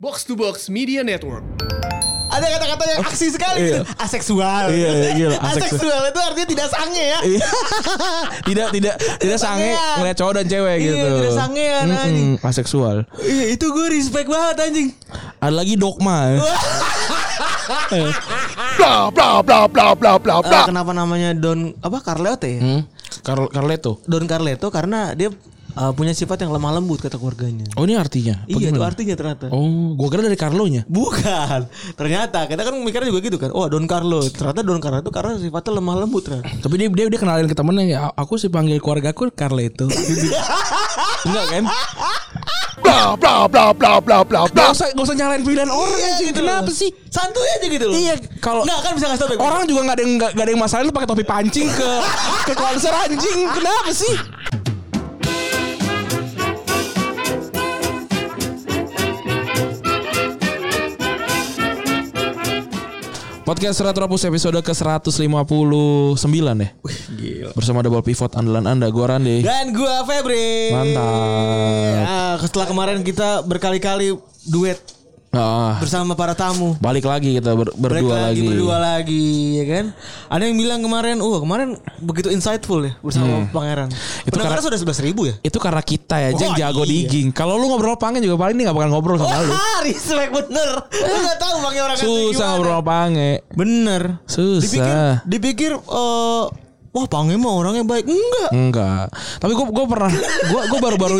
Box to Box Media Network. Ada kata-kata yang aksi sekali Iya. gitu. Aseksual. Iya, iya, gila, aseksual. Aseksual itu artinya tidak sange ya. Iya. tidak tidak tidak sange ngeliat cowok dan cewek Iya, gitu. tidak sangean, Mm-mm, anjing. aseksual. Iya, itu gue respect banget anjing. Ada lagi dogma. Bla bla bla bla bla bla Eh, kenapa namanya Don apa Carleto ya? hmm? Carl Carleto. Don Carleto karena dia eh, punya sifat yang lemah lembut kata keluarganya. Oh ini artinya? Apa iya, itu artinya ternyata. Oh, gua kira dari Carlonya. Bukan. Ternyata kita kan mikirnya juga gitu kan. Oh, Don Carlo. Ternyata Don Carlo itu karena sifatnya lemah lembut ternyata. Tapi dia dia, dia kenalin ke temennya ya, aku sih panggil keluarga aku Carleto. Enggak kan? bla bla bla bla bla bla bla. Gak usah gak usah nyalain pilihan orang anjing. gitu Kenapa loh. sih? Santuy aja gitu loh. Iya, kalau Nggak kan bisa ngasih tau orang juga nggak ada yang nggak nggak ada yang masalah lu pakai topi pancing ke ke konser anjing. Kenapa sih? Podcast Serat Rapus episode ke-159 ya. Gila. Bersama Double Pivot andalan Anda, gua Rande. Dan gua Febri. Mantap. Ya, setelah kemarin kita berkali-kali duet Ah, bersama para tamu. balik lagi kita ber- Balik berdua lagi, lagi. berdua lagi ya kan. Ada yang bilang kemarin, "Uh, kemarin begitu insightful ya bersama Pangeran." Hmm. Itu Pendengarnya karena- sudah 11 ribu ya? Itu karena kita ya, Jeng Oh, jago iya. digging. Kalau lu ngobrol pangen juga paling ini gak bakal ngobrol sama lu. Wah, respect bener. Lu gak tahu pakai orang Susah ngobrol pange. Bener. Susah. Dipikir, dipikir eh, wah Pange mah orangnya baik. Enggak. Enggak. Tapi gue gue pernah gue gue baru-baru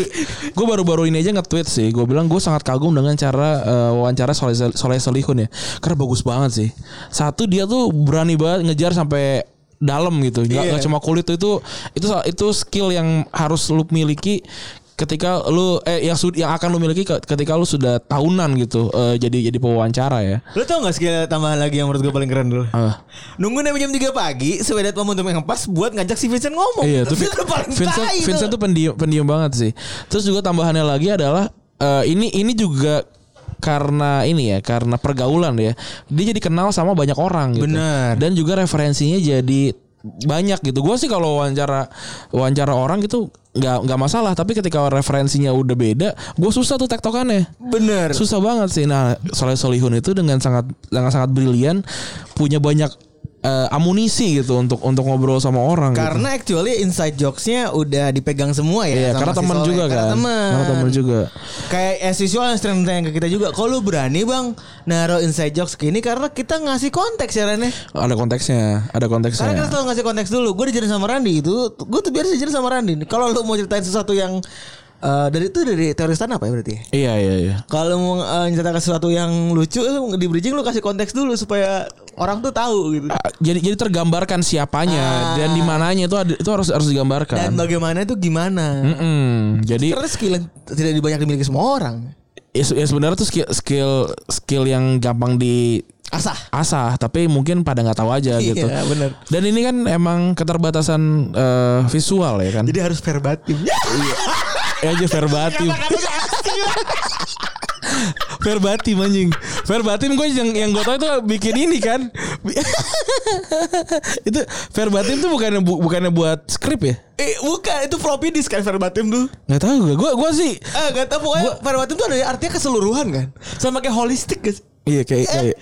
gue baru-baru ini aja nge-tweet sih. Gue bilang gue sangat kagum dengan cara eh, wawancara Soleh Soleh Solihun ya. Karena bagus banget sih. Satu dia tuh berani banget ngejar sampai dalam gitu. Nggak, Iya. nggak cuma kulit tuh, itu itu itu skill yang harus lu miliki ketika lu eh yang sud- yang akan lu miliki ke- ketika lu sudah tahunan gitu eh, jadi jadi pewawancara ya. Lu tau gak skill tambahan lagi yang menurut gue paling keren dulu? Ah. Nunggu sampai jam 3 pagi Sebedat momentum yang pas Buat ngajak si Vincent ngomong Iya, tuh Itu paling Vincent tai Vincent tuh. pendiam pendiam banget sih. Terus juga tambahannya lagi adalah eh, ini ini juga karena ini ya, karena pergaulan ya. Dia jadi kenal sama banyak orang gitu. Bener. Dan juga referensinya jadi banyak gitu. Gue sih kalau wawancara wawancara orang gitu nggak nggak masalah. Tapi ketika referensinya udah beda, gue susah tuh tektokannya. Bener Susah banget sih. Nah, Soleh Solihun itu dengan sangat dengan sangat brilian punya banyak eh, amunisi gitu untuk untuk ngobrol sama orang. gitu. Karena actually inside jokesnya udah dipegang semua ya Iya, sama karena si teman juga Karena kan. teman. Karena teman juga. Kayak as usual yang sering tanya ke kita juga Kok lu berani bang Naruh inside jokes gini Karena kita ngasih konteks ya Ren ya. Ada konteksnya, ada Karena konteksnya. kita selalu ngasih konteks dulu Gue dijarin sama Randi itu Gue tuh biasa dijarin sama Randi Kalau lu mau ceritain sesuatu yang eh, Dari itu dari teori stand up ya berarti ya? Iya iya iya. Kalau mau uh, menceritakan sesuatu yang lucu di bridging lu kasih konteks dulu supaya orang tuh tahu gitu. Ah, Jadi jadi tergambarkan siapanya Ah. dan di mananya itu ada, itu harus harus Dan digambarkan. bagaimana itu gimana? Mm-mm. Jadi Karena skill yang tidak banyak dimiliki semua orang. ya, ya sebenarnya tuh skill skill skill yang gampang di Asah. asah tapi mungkin pada nggak tahu aja gitu. Iya, bener. Dan ini kan emang keterbatasan eh, visual ya kan. Jadi harus verbatim. Ya aja verbatim. verbatim anjing. Verbatim gue yang yang gue tau itu bikin ini kan. itu verbatim tuh bukannya bu- bukannya buat skrip ya? eh bukan itu floppy disk kan verbatim tuh. Nggak tahu gue. Gue gue sih Eh gak tau pokoknya verbatim tuh ada artinya keseluruhan kan. Sama kayak holistik guys. iya kayak kayak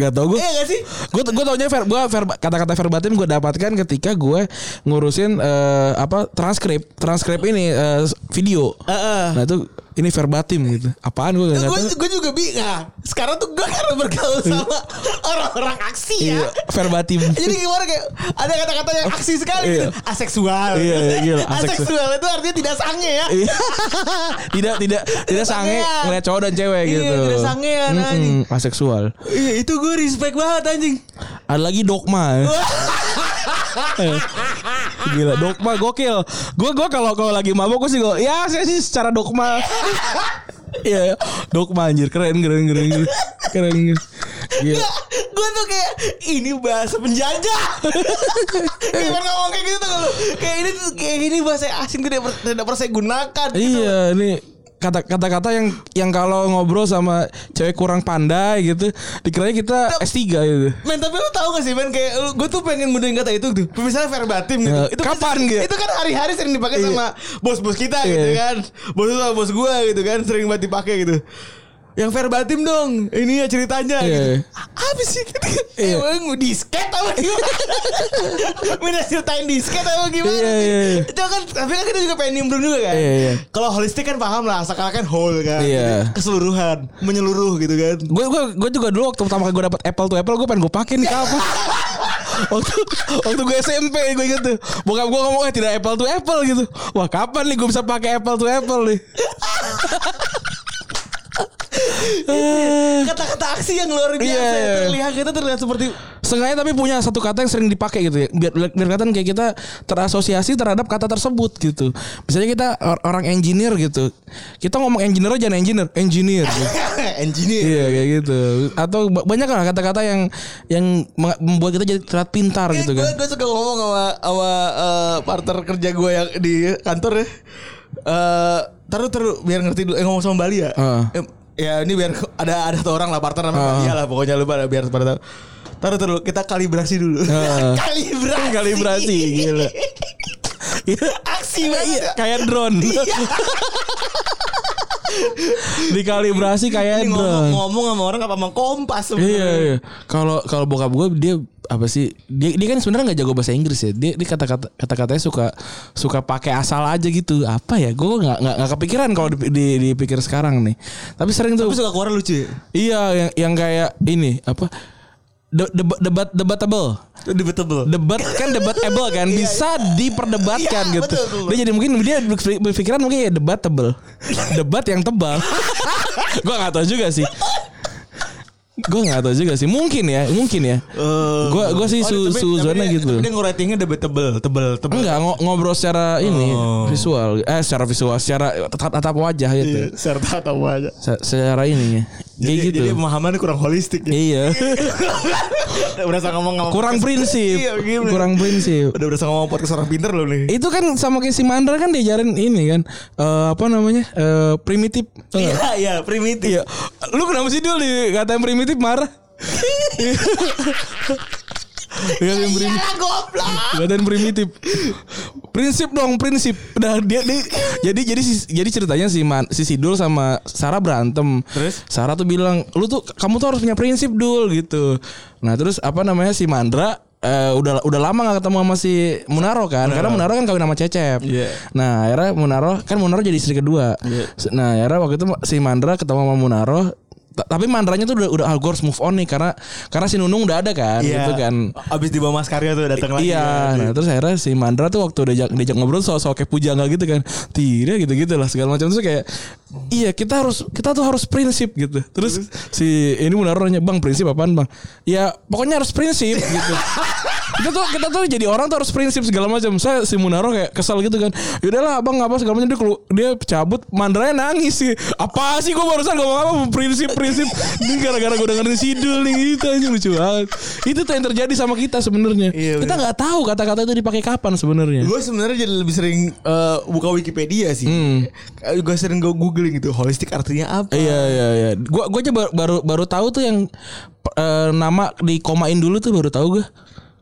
Gak tau gue Iya gak sih? Gue gue taunya ver, gua verba- kata-kata verbatim gue dapatkan ketika gue ngurusin eh, apa transkrip transkrip ini eh, video. Heeh. Nah itu ini verbatim gitu. Apaan gue Gue tahu. gue juga bingung. Nah, sekarang tuh gue karena bergaul sama orang-orang aksi ya. Iya, verbatim. Jadi gimana kayak ada kata-kata yang aksi sekali Iya. gitu. Aseksual. Iya, iya, gila, aseksual. Aseksual itu artinya tidak sange ya. Iya. tidak tidak tidak sange ngeliat cowok dan cewek Iya, gitu. tidak sangean, Mm-mm, anjing. aseksual. Iya, itu gue respect banget anjing. Ada lagi dogma. Gila dogma gokil. Gue gue kalau kalau lagi mabok gue sih gue ya saya sih secara dogma. Iya, dogma anjir keren keren keren keren. keren. Gila. gue tuh kayak ini bahasa penjajah. kayak pernah ngomong kayak gitu tuh kayak ini tuh kayak ini bahasa asing tidak tidak pernah saya gunakan. gitu. Iya, ini kata kata-kata yang yang kalau ngobrol sama cewek kurang pandai gitu, dikiranya kita S3 gitu. Men tapi lu tau gak sih men kayak gue tuh pengen gunain kata itu tuh misalnya verbatim gitu Ya, itu kapan kan, gitu? itu kan hari-hari sering dipakai Iya. sama bos-bos kita Iya. gitu kan bos sama bos gue gitu kan sering banget dipakai gitu yang verbatim dong. Ini ya ceritanya Iya, gitu. iya. Apa sih? Iya. Emang disket apa gimana? Minta ceritain disket apa gimana? Sih? iya, iya. Itu kan tapi kan kita juga pengen nimbrung juga kan. Iya, iya. Kalau holistik kan paham lah, sekarang kan whole kan. Iya. Keseluruhan, menyeluruh gitu kan. Gue gue gue juga dulu waktu pertama kali gue dapet Apple tuh Apple gue pengen gue pakai nih kapan? waktu waktu gue SMP gue inget tuh bokap gue ngomong eh tidak Apple tuh Apple gitu wah kapan nih gue bisa pakai Apple tuh Apple nih Kata-kata aksi yang luar biasa Iya, iya. terlihat kita terlihat seperti Sengaja tapi punya satu kata yang sering dipakai gitu ya biar biar kelihatan kayak kita terasosiasi terhadap kata tersebut gitu misalnya kita or- orang engineer gitu kita ngomong engineer aja engineer engineer gitu. engineer. Iya kayak gitu. Atau ba- banyak lah kata-kata yang yang membuat kita jadi terlihat pintar gitu Gue kan. gue suka ngomong sama sama eh, partner kerja gue yang di kantor ya. Eh taruh taruh biar ngerti dulu eh, ngomong sama Bali ya. Heeh. Eh, ya ini biar ada ada satu orang lah partner namanya Heeh. Bali lah pokoknya lu biar pada tahu. Taruh taruh kita kalibrasi dulu. Heeh. kalibrasi. Kalibrasi gila. Aksi banget. ya. kayak drone. Dikalibrasi kayak Ini ngomong, drone. ngomong sama orang apa sama kompas Iya sebenarnya. iya. Kalau kalau bokap gue dia apa sih? Dia dia kan sebenarnya nggak jago bahasa Inggris ya. Dia dia kata-kata kata-katanya suka suka pakai asal aja gitu. Apa ya? Gue nggak nggak kepikiran kalau di, di- dipikir sekarang nih. Tapi sering tuh. Tapi suka keluar lucu ya. Iya yang yang kayak ini apa? De- debat debat debatable. Debatable. Debat kan debatable kan bisa diperdebatkan Iya, gitu. betul, betul. Dia jadi mungkin dia berpikir- berpikiran mungkin ya debatable. Debat yang tebal. Gua nggak tahu juga sih. Gue nggak tahu juga sih. Mungkin ya, mungkin ya. Gua gua sih su, tapi dia- gitu. Tapi dia ngeratingnya debatable, tebel, tebel. Enggak ngo- ngobrol secara ini Oh. visual. Eh secara visual, secara tatap tatap wajah gitu. serta tahu aja. Se- Secara ini Kayak Jadi, gitu. jadi pemahamannya kurang holistik ya. Iya. berasa ngomong ngomong Kurang prinsip. Iya? Kurang prinsip. Udah berasa ngomong podcast orang pinter loh nih. Itu kan sama kayak si Mandra kan diajarin ini kan eh, apa namanya eh, primitif. Iya, iya, primitif. Iya. Lu kenapa sih dulu dikatain primitif marah? Dikatain primitif. Iyalah goblok. Dikatain primitif. Prinsip dong, prinsip. Udah dia, dia jadi jadi si- jadi ceritanya si Man, si Sidul sama Sarah berantem. Terus? Sarah tuh bilang, "Lu tuh kamu tuh harus punya prinsip, Dul." gitu. Nah, terus apa namanya si Mandra eh, udah udah lama gak ketemu sama si Munaro kan karena Munaro kan kawin sama Cecep. Iya. Nah akhirnya Munaro kan Munaro jadi istri kedua. Iya. Nah akhirnya waktu itu si Mandra ketemu sama Munaro. Ta- Tapi Mandranya tuh udah udah gue harus move on nih karena karena si Nunung udah ada kan gitu kan. Abis di bawah Mas Karyo tuh datang lagi. Iya, kan. nah terus akhirnya si Mandra tuh waktu diajak, diajak ngobrol soal soal kayak pujangga gitu kan, tidak gitu-gitu lah segala macam terus kayak iya kita harus kita tuh harus prinsip gitu. Terus si ini Munaro nanya bang prinsip apaan bang? Ya pokoknya harus prinsip gitu. kita tuh kita tuh jadi orang tuh harus prinsip segala macam. Saya si Munaro kayak kesal gitu kan. Yaudahlah abang apa segala macam dia kelu- dia cabut Mandranya nangis sih. Apa sih gue barusan ngomong apa prinsip prinsip ini gara-gara gue dengerin sidul nih gitu aja lucu banget. Itu tuh yang terjadi sama kita sebenarnya. Iya, kita nggak tahu kata-kata itu dipakai kapan sebenarnya. Gue sebenarnya jadi lebih sering eh, buka Wikipedia sih. Gue sering gue googling gitu holistik artinya apa. Iya iya iya. Gua gua aja baru baru, baru tahu tuh yang eh, nama dikomain dulu tuh baru tahu gue.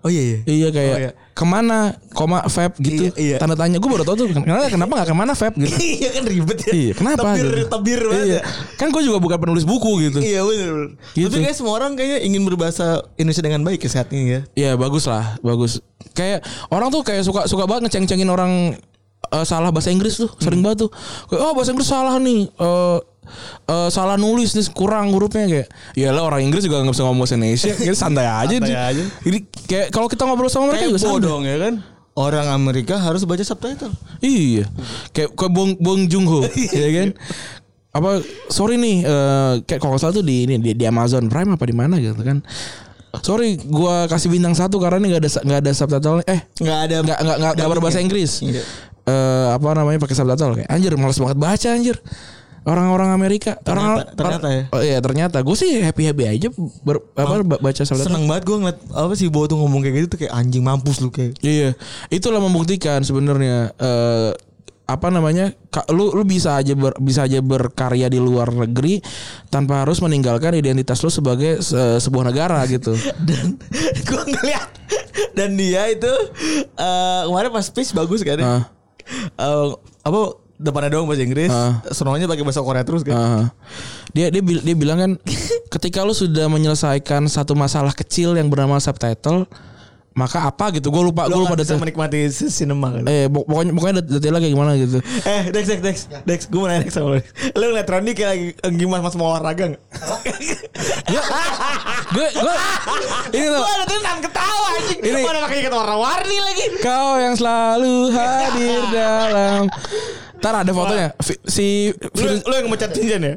Oh iya iya. Iya kayak Oh, iya. ke mana koma vape gitu. Iya, iya. Tanda tanya gue baru tahu tuh kenapa kenapa nggak ke mana vape gitu. iya kan ribet ya. Iya, kenapa? Tebir, gitu? tebir banget Iya. ya. Kan gue juga bukan penulis buku gitu. Iya benar. Gitu. Tapi kayak semua orang kayaknya ingin berbahasa Indonesia dengan baik ya saat ini ya. Iya bagus lah, bagus. Kayak orang tuh kayak suka suka banget ngeceng-cengin orang eh, salah bahasa Inggris tuh, sering banget tuh. Kayak oh bahasa Inggris salah nih. eh eh, salah nulis nih kurang hurufnya kayak ya lah orang Inggris juga nggak bisa ngomong bahasa Indonesia. Jadi santai aja Santai aja. jadi kayak kalau kita ngobrol sama mereka juga santai. bodong ya kan. Orang Amerika harus baca subtitle. iya. Kayak kayak Bong Bong Joon Ho ya kan? Apa sorry nih eh, kayak kalau nggak salah tuh di ini di, di Amazon Prime apa di mana gitu kan? Sorry gua kasih bintang satu karena ini nggak ada nggak ada subtitle eh Nggak ada. nggak nggak nggak berbahasa Inggris. Iya. Eh, apa namanya pakai subtitle. Kayak anjir malas banget baca anjir orang-orang Amerika orang ternyata ya. oh iya ternyata gue sih happy happy aja ber, apa ba- baca subtitle Seneng banget gue ngeliat apa sih Bo tuh ngomong kayak gitu tuh kayak anjing mampus lu kayak. Iya, itulah membuktikan sebenarnya eh apa namanya? Lu lu bisa aja ber- bisa aja berkarya di luar negeri tanpa harus meninggalkan identitas lu sebagai se- sebuah negara gitu. dan gue ngeliat dan dia itu eh kemarin pas speech bagus kan ya. Ah. Eh, apa depannya doang bahasa Inggris, Ah. sononya pakai bahasa Korea terus kan. Ah. dia dia dia bilang kan ketika lu sudah menyelesaikan satu masalah kecil yang bernama subtitle maka apa gitu gue lupa gue Lu lupa detail menikmati si- cinema kan. eh pok- pokoknya pokoknya det- detailnya kayak gimana gitu Eh, Dex, Dex, Dex, Dex, gue mau nanya Dex sama lu. Lu ngeliat Roni kayak lagi gimana mas mau olahraga gak? gue gue ini tuh Gue ada tenang ketawa anjing. Ini- Mana pakai kata warna-warni lagi. kau yang selalu hadir dalam Ntar ada fotonya si Lu, Fir- lu yang mecat cincin ya?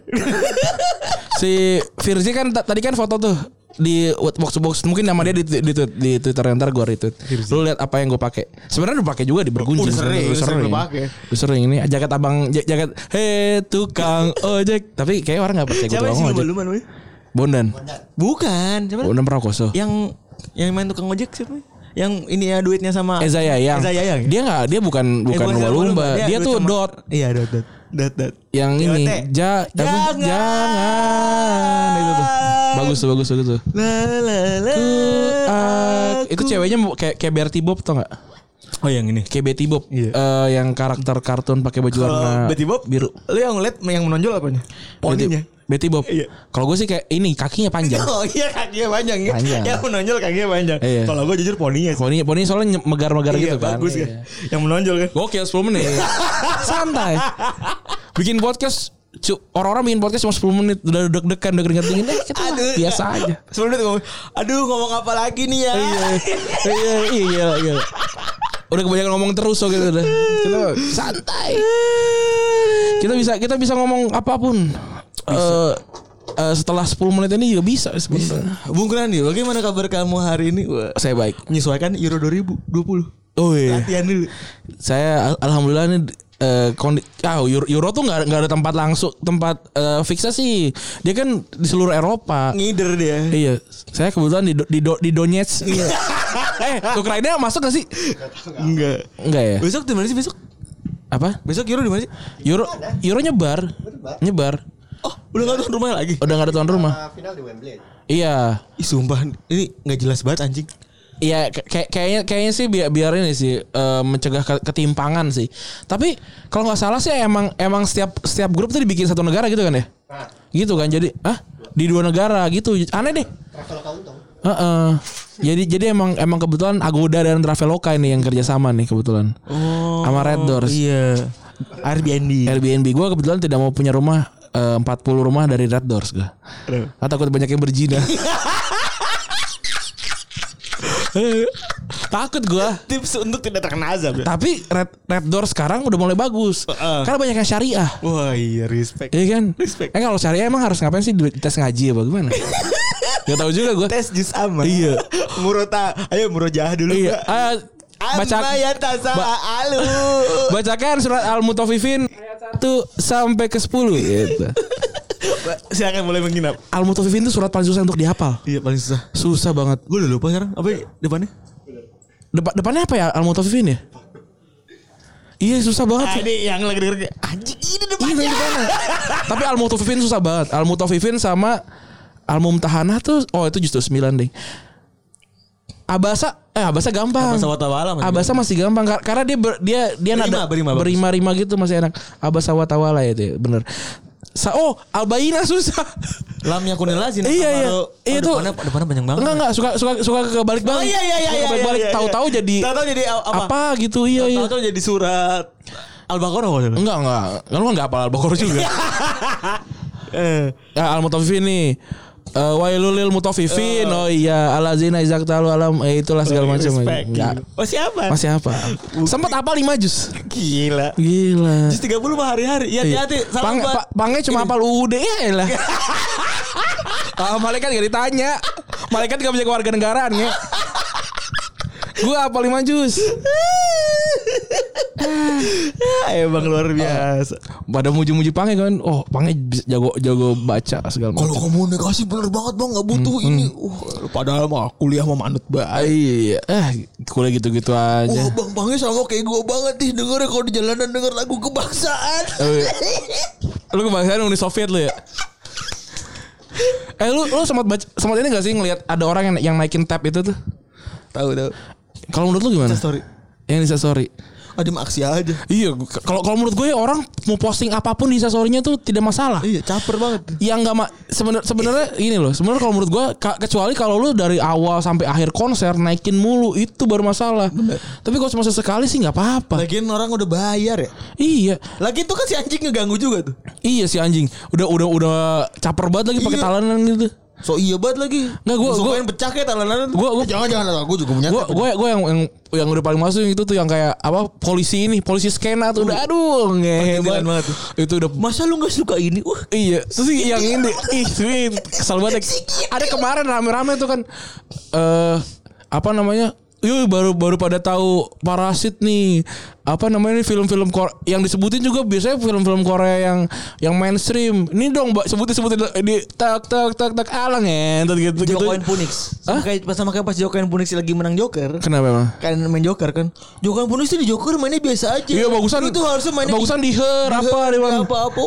si Firzi kan ta- tadi kan foto tuh di box box mungkin nama dia di, di, di, di Twitter ntar gue retweet. Lu lihat apa yang gue pakai. Sebenarnya udah pakai juga di bergunjing. Udah sering, udah sering lu pakai. Udah sering ini jaket abang ja- jaket hei tukang ojek. Tapi kayak orang nggak percaya gue tukang ojek. namanya? Bondan. Bukan, siapa? Bondan Prakoso. Yang yang main tukang ojek siapa? Yang ini ya duitnya sama Eza Yayang. Eza Yayang. ya? Dia nggak dia bukan Eh, bukan lumba-lumba. Dia, duit tuh sama- dot Iya, dot dot. Dot dot. yang ini ja? Jangan. jangan itu tuh. Bagus tuh bagus tuh itu. La la la. Itu ceweknya kayak kayak Bertie Bob tau gak? Oh yang ini. Kayak Betty Bob Iya. Eh, yang karakter kartun pakai baju warna Betty Bob biru. Lu yang ngeliat yang menonjol apanya? Poninya. Betty, Bob. Iya. Kalau gue sih kayak ini kakinya panjang. Oh iya kakinya panjang ya. Panjang. Yang menonjol kakinya panjang. Iya. Kalau gue jujur poninya sih. Poni poni soalnya megar-megar Iya, gitu kan. bagus kan. Iya. Yang menonjol kan. Gokil 10 menit. Santai. Bikin podcast orang-orang bikin podcast cuma 10 menit udah deg-degan udah keringat dingin eh kita Aduh. biasa aja. Sebelum itu ngomong, aduh ngomong apa lagi nih ya? iya, iya, iya, iya. Udah kebanyakan ngomong terus so gitu udah. Kita santai. Kita bisa kita bisa ngomong apa pun. Eh eh, setelah 10 menit ini juga bisa sebenarnya. Bung Grandi, bagaimana kabar kamu hari ini? Wah, Saya baik. menyesuaikan Euro 2020. Oh iya. Latihan dulu. Saya al- alhamdulillah ini eh, kondi ah, Euro, Euro tuh nggak nggak ada tempat langsung tempat eh, fiksnya sih. Dia kan di seluruh Eropa. Ngider dia. Iya, saya kebetulan di Do- di, Do- di Donetsk. eh, Ukraina masuk gak sih? Enggak. Enggak ya? Besok di mana sih besok? Apa? Besok Euro di mana sih? Euro Euro nyebar. Nyebar. Oh, udah gak tuan rumahnya lagi. Udah gak ada tuan rumah. Uh, final di Wembley. Iya. Ih sumpah, ini nggak jelas banget anjing. Iya, kayak kayaknya kayaknya sih biar biar ini sih eh, mencegah ke- ketimpangan sih. Tapi kalau nggak salah sih emang emang setiap setiap grup tuh dibikin satu negara gitu kan ya? Nah, Gitu kan. Jadi, ah di dua negara gitu. Aneh deh. Traveloka untung. Heeh. Jadi jadi emang emang kebetulan Agoda dan Traveloka ini yang kerjasama nih kebetulan. Oh. Sama Red Doors. Iya. Airbnb. Airbnb gue kebetulan tidak mau punya rumah eh, 40 rumah dari Red Doors gue. Ah, takut banyak yang berzina. takut gue. Tips untuk tidak terkena azab ya. Tapi Red Red Doors sekarang udah mulai bagus. Heeh. Karena banyak yang syariah. Wah iya respect. Iya kan? Respect. Eh kalau syariah emang harus ngapain sih? Tes ngaji apa gimana? Gak tahu juga gue. Tes jus aman. Iya. Murota. Ayo murojah dulu. Iya. Ah, baca ya ba- alu. bacakan surat Al-Mutaffifin ayat 1 sampai ke 10 gitu. Silakan mulai menginap. Al-Mutaffifin itu surat paling susah untuk dihafal. Iya paling susah. Susah banget. Gue udah lupa sekarang. Apa ya depannya? Depan depannya apa ya Al-Mutaffifin ya? Iya susah banget. Ah, ini yang lagi denger anjing ini Iya depannya. dari depannya. Tapi Al-Mutaffifin susah banget. Al-Mutaffifin sama Al-Mumtahanah tuh oh itu justru 9 deh. Abasa eh Abasa gampang. Abasa wa tawala masih Abasa masih gampang kar- karena dia ber- dia dia Berima, nada berima, berima-rima gitu masih enak. Abasa wa tawala ya itu ya, bener. Sa oh Albaina susah. Lamnya kunil lazim. Iya, iya. Iya, itu- depannya, depannya panjang banget. Enggak enggak suka suka suka kebalik Oh balik. iya iya iya iya. Balik iya, iya. tahu-tahu jadi tahu-tahu jadi apa? apa gitu iya iya. Tahu-tahu jadi surat Al-Baqarah. Enggak enggak. Kan lu enggak hafal Al-Baqarah juga. Eh. Ya, al-mutaffifin nih. Eh wailul lil mutaffifin. Oh, iya, alazina izaktalu alam eh, itulah segala macam. Respect. Enggak. Oh siapa? Masih apa? Sempat apa 5 jus? Gila. Gila. Jus 30 mah hari-hari. Iya hati-hati. Pang, buat- pa, pangnya cuma hafal UUD ya lah. Ah, malaikat gak ditanya. Malaikat gak punya keluarga negaraan ya. Gue hafal 5 jus. Ah, Emang luar biasa. Pada muji-muji pange kan. Oh, pange jago jago baca segala Kalau macam. komunikasi bener banget bang nggak butuh ini. Uh, padahal mah kuliah mah manut Ah, banget. Iya, eh kuliah gitu-gitu Wah aja. bang Bangnya sama kayak gue banget nih dengernya kalau di jalanan denger lagu kebangsaan. Oh, iya. lu kebangsaan Uni Soviet lu ya? Eh lu lu sempat baca sempat ini gak sih ngelihat ada orang yang yang naikin tab itu tuh? Tahu tahu. Kalau menurut lu gimana? Story. Yang Insta story. Adem aksi aja. Iya, kalau kalau menurut gue ya orang mau posting apa pun di instastorynya tuh tidak masalah. Iya, caper banget. Yang nggak ma- sebenar- sebenarnya ini loh. Sebenarnya kalau menurut gue ka- kecuali kalau lu dari awal sampai akhir konser naikin mulu itu baru masalah. Tapi kalau cuma sesekali sih nggak apa-apa. Lagian orang udah bayar ya. Iya, Lagi itu kan si anjing ngeganggu juga tuh. iya si anjing. Udah udah udah caper banget lagi pakai Iya. talanan gitu. So iya banget lagi. Nggak, gua- gua- yang pecah kayak talanan. Gua- gua- jangan jangan gue juga punya. Gue gue yang yang yang udah paling masuk itu tuh yang kayak apa polisi ini polisi skena tuh udah aduh ngehe Pergiliran banget itu udah Masa lu gak suka ini? Uh, Iya, terus yang ini, ih, ini kesel banget. Ada kemarin rame-rame tuh kan, eh apa namanya? Yuk baru baru pada tahu parasit nih apa namanya nih film-film yang disebutin juga biasanya film-film Korea yang yang mainstream ini dong mbak sebutin sebutin di tak tak tak tak alang ya gitu gitu Jokoin Punix. Sama kayak pas sama kayak pas Jokoin Punix lagi menang Joker. kenapa emang Kan main Joker kan. Jokoin Punix tuh di Joker mainnya biasa aja. iya bagusan tuh harusnya mainnya bagusan di her di- apa di apa apa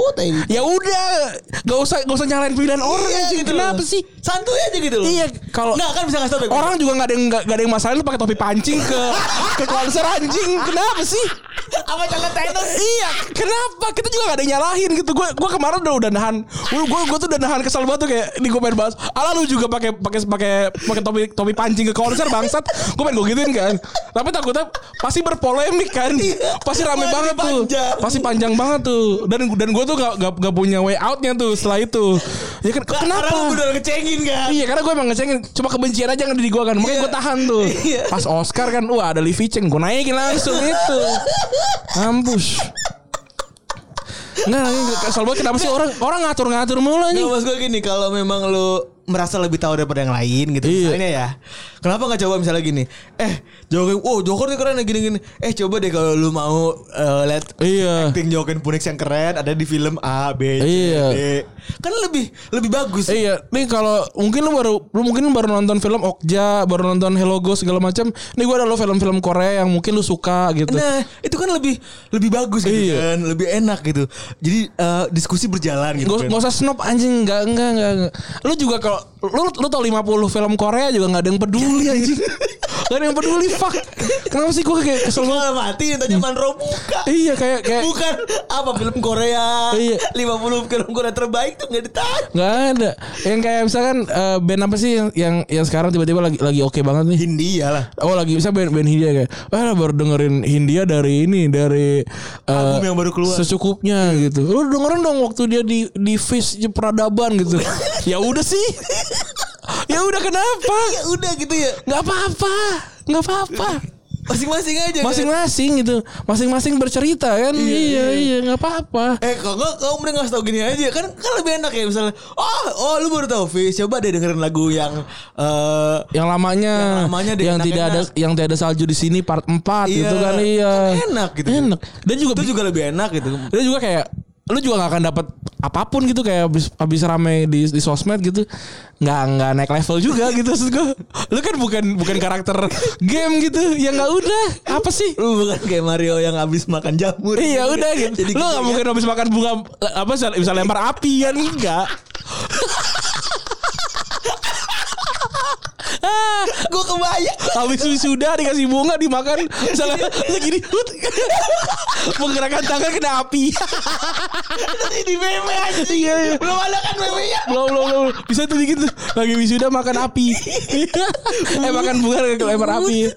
ya udah gak usah gak usah nyalain pilihan orang Iya, anjing. gitu kenapa loh. sih Santuy aja gitu loh. Iya, kalau- Nggak kan bisa ngasih tau. Orang juga nggak ada yang nggak ada yang masalah lu pakai topi pancing ke ke konser anjing. Kenapa sih? apa jangan tenis. iya, kenapa? Kita juga gak ada nyalahin gitu. Gue gue kemarin udah udah nahan. Gue gue gue tuh udah nahan kesal banget tuh kayak ini gue pengen bahas. Ala lu juga pakai pakai pakai pakai topi topi pancing ke konser bangsat. Gue pengen gue gituin kan. Tapi takutnya pasti berpolemik kan. Pasti rame banget tuh. Pasti panjang banget tuh. Dan dan gue tuh gak, gak, gak punya way outnya tuh setelah itu. Ya kan kenapa? Karena lu udah ngecengin kan. Iya karena gue emang ngecengin Cuma kebencian aja yang ada di gue kan Makanya Iya. gue tahan tuh Iya. Pas Oscar kan Wah ada Livi Cheng Gue naikin langsung itu Enggak enggak, kesel banget Kenapa sih orang Orang ngatur-ngatur mulu mas gue gini kalau memang lu merasa lebih tahu daripada yang lain gitu Iya. misalnya ya. Kenapa nggak coba misalnya gini? Eh, Joker, oh Joker nih keren gini-gini. Eh coba deh kalau lu mau eh, lihat Iya acting Joker Punix yang keren ada di film A, B, C, Iya. D. Kan lebih lebih bagus. Iya, nih kalau mungkin lu baru lu mungkin baru nonton film Okja, baru nonton Hello Ghost segala macam. Nih gue ada lo film-film Korea yang mungkin lu suka gitu. Nah, itu kan lebih lebih bagus gitu Iya. kan, lebih enak gitu. Jadi eh, diskusi berjalan gitu. Gak, kan. gak usah snob anjing enggak enggak, enggak. Lu juga kalau Lu lu tau 50 film Korea juga gak ada yang peduli anjing Gak ada yang peduli fuck Kenapa sih gue kayak kesel banget mati tanya Manro buka. Iya kayak kayak Bukan apa film Korea Iya. 50 film Korea terbaik tuh gak ditanya Gak ada Yang kayak misalkan eh, Band apa sih yang Yang, yang sekarang tiba-tiba lagi lagi oke banget nih Hindia lah Oh lagi bisa band, band Hindia kayak ah baru dengerin Hindia dari ini dari eh, Album yang baru keluar. secukupnya gitu. Lu dengerin dong waktu dia di di Fish peradaban gitu. ya udah sih. Ya udah kenapa? Ya udah gitu ya. Nggak apa-apa nggak apa-apa. Masing-masing aja kan? masing-masing gitu. Masing-masing bercerita kan? Iya iya nggak apa-apa. Eh kalau nggak kamu mending ngasih tau gini aja? Kan kan lebih enak ya misalnya oh oh lu baru tahu Fish coba deh dengerin lagu yang eh yang lamanya. Yang lamanya deh, yang tidak ada yang tidak ada salju di sini part 4 gitu kan iya. Kan enak gitu. Enak. Dan juga itu juga lebih enak gitu. Dan juga kayak lu juga gak akan dapat apa pun gitu kayak abis, abis rame di, di sosmed gitu nggak nggak naik level juga gitu maksud gue lu kan bukan bukan karakter game gitu ya nggak udah apa sih lu bukan kayak Mario yang habis makan jamur Iya udah gitu. Jadi Lu gitu gak ya. mungkin habis makan bunga apa bisa, bisa lempar api kan enggak. ah, gue kebayang habis wisuda dikasih bunga dimakan. Misalnya segini hut. menggerakkan tangan kena api. Di meme aja Iya, iya. belum ada kan meme-nya belum belum belum. Bisa tuh gitu lagi wisuda makan api. Eh makan bunga lempar api.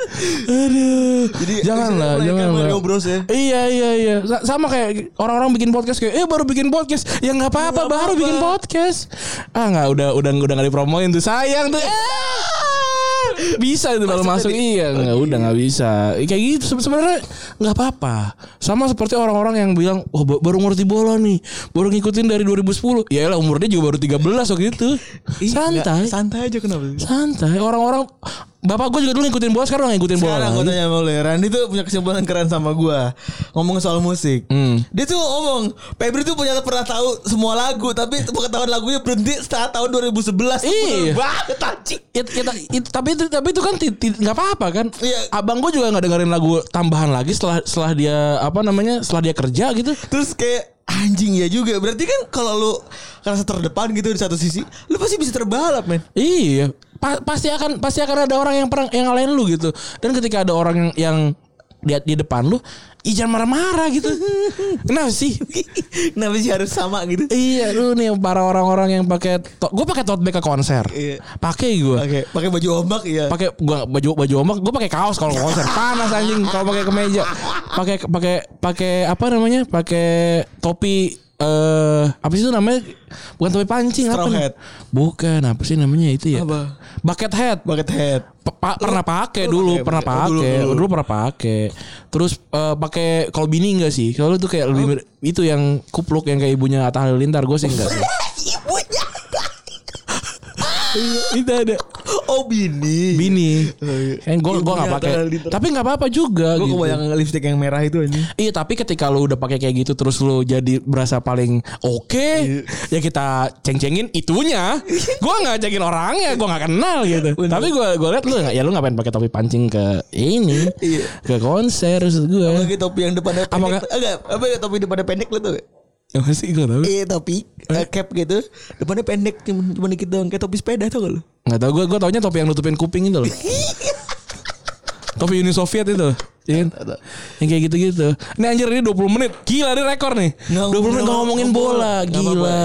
Aduh. Jadi janganlah bisa jangan Bros ya. Iya iya iya. Sa- sama kayak orang-orang bikin podcast kayak eh baru bikin podcast. Ya nggak apa-apa baru bikin podcast. Ah nggak udah udah udah nggak dipromoin tuh. Sayang tuh. Ah, bisa itu baru masuk iya nggak udah nggak bisa. Kayak gitu se- sebenarnya nggak apa-apa. Sama seperti orang-orang yang bilang oh ba- baru ngerti bola nih baru ngikutin dari 2010 ya lah umurnya juga baru 13 waktu itu. Santai. santai aja kenapa santai. Orang-orang bapak gue juga dulu ngikutin bola sekarang ngikutin bola Sekarang gue tanya sama lu ya Randy tuh punya kesimpulan keren sama gue Ngomongin soal musik. Hmm. Dia tuh ngomong Febri tuh punya pernah tahu semua lagu Tapi pengetahuan lagunya berhenti setelah tahun 2011 Iya. Banget anjing. It- kita- it- tapi itu tapi itu kan nggak apa-apa kan? Iya. abang gue juga nggak dengerin lagu tambahan lagi setelah setelah dia apa namanya setelah dia kerja gitu. Terus kayak anjing ya juga. Berarti kan kalau lu Karena terdepan gitu di satu sisi Lu pasti bisa terbalap men. Iya Pa- pasti akan pasti akan ada orang yang perang yang ngalahin lu gitu dan ketika ada orang yang yang di, di depan lu, ih jangan marah-marah gitu. Kenapa sih? Kenapa sih harus sama gitu? Iya lu nih para orang-orang yang pakai to- gue pakai tote bag ke konser. Iya. Pakai gue. Pakai pakai baju ombak ya. Pakai gua baju baju ombak, gue pakai kaos kalau konser. Panas anjing kalau pakai kemeja. Pakai pakai pakai apa namanya? Pakai topi eh apa sih itu namanya? Bukan topi pancing Straw apa? hat. Bukan, apa sih namanya itu ya? Apa? Bucket hat. Bucket hat. Pa- pernah pakai lu dulu, pakai, pernah pakai. Oh, dulu, pakai, dulu. dulu, pernah pakai. Terus eh, pakai kalau bini enggak sih? Kalau itu kayak lebih mir- itu yang kupluk yang kayak ibunya Atta Halilintar gue sih enggak sih. Itu ada Oh bini. bini. Iya. Kan gue gue nggak pakai. Tapi nggak apa-apa juga. Gue gitu. kebayang lipstick yang merah itu anjing. Iya tapi ketika lu udah pakai kayak gitu terus lu jadi berasa paling oke ya kita ceng-cengin itunya gua nggak cengin orangnya gua nggak kenal gitu Bener. tapi gua gua liat lu ya lu ngapain pakai topi pancing ke ini Iya. ke konser maksud gua Pakai topi yang depannya pendek. Enggak, apa ya topi depannya pendek lu tuh. Ya masih gua tahu. Iya topi eh, cap gitu. Depannya pendek cuma cuma dikit doang. Kayak topi sepeda tuh gak lu? nggak tahu gua gua taunya topi yang nutupin kuping itu loh. Topi Uni Soviet itu Iya? Yang kayak gitu-gitu. Ini anjir ini 20 menit. Gila ini rekor nih. Nggak 20 menit nggak ngomongin bola. Gila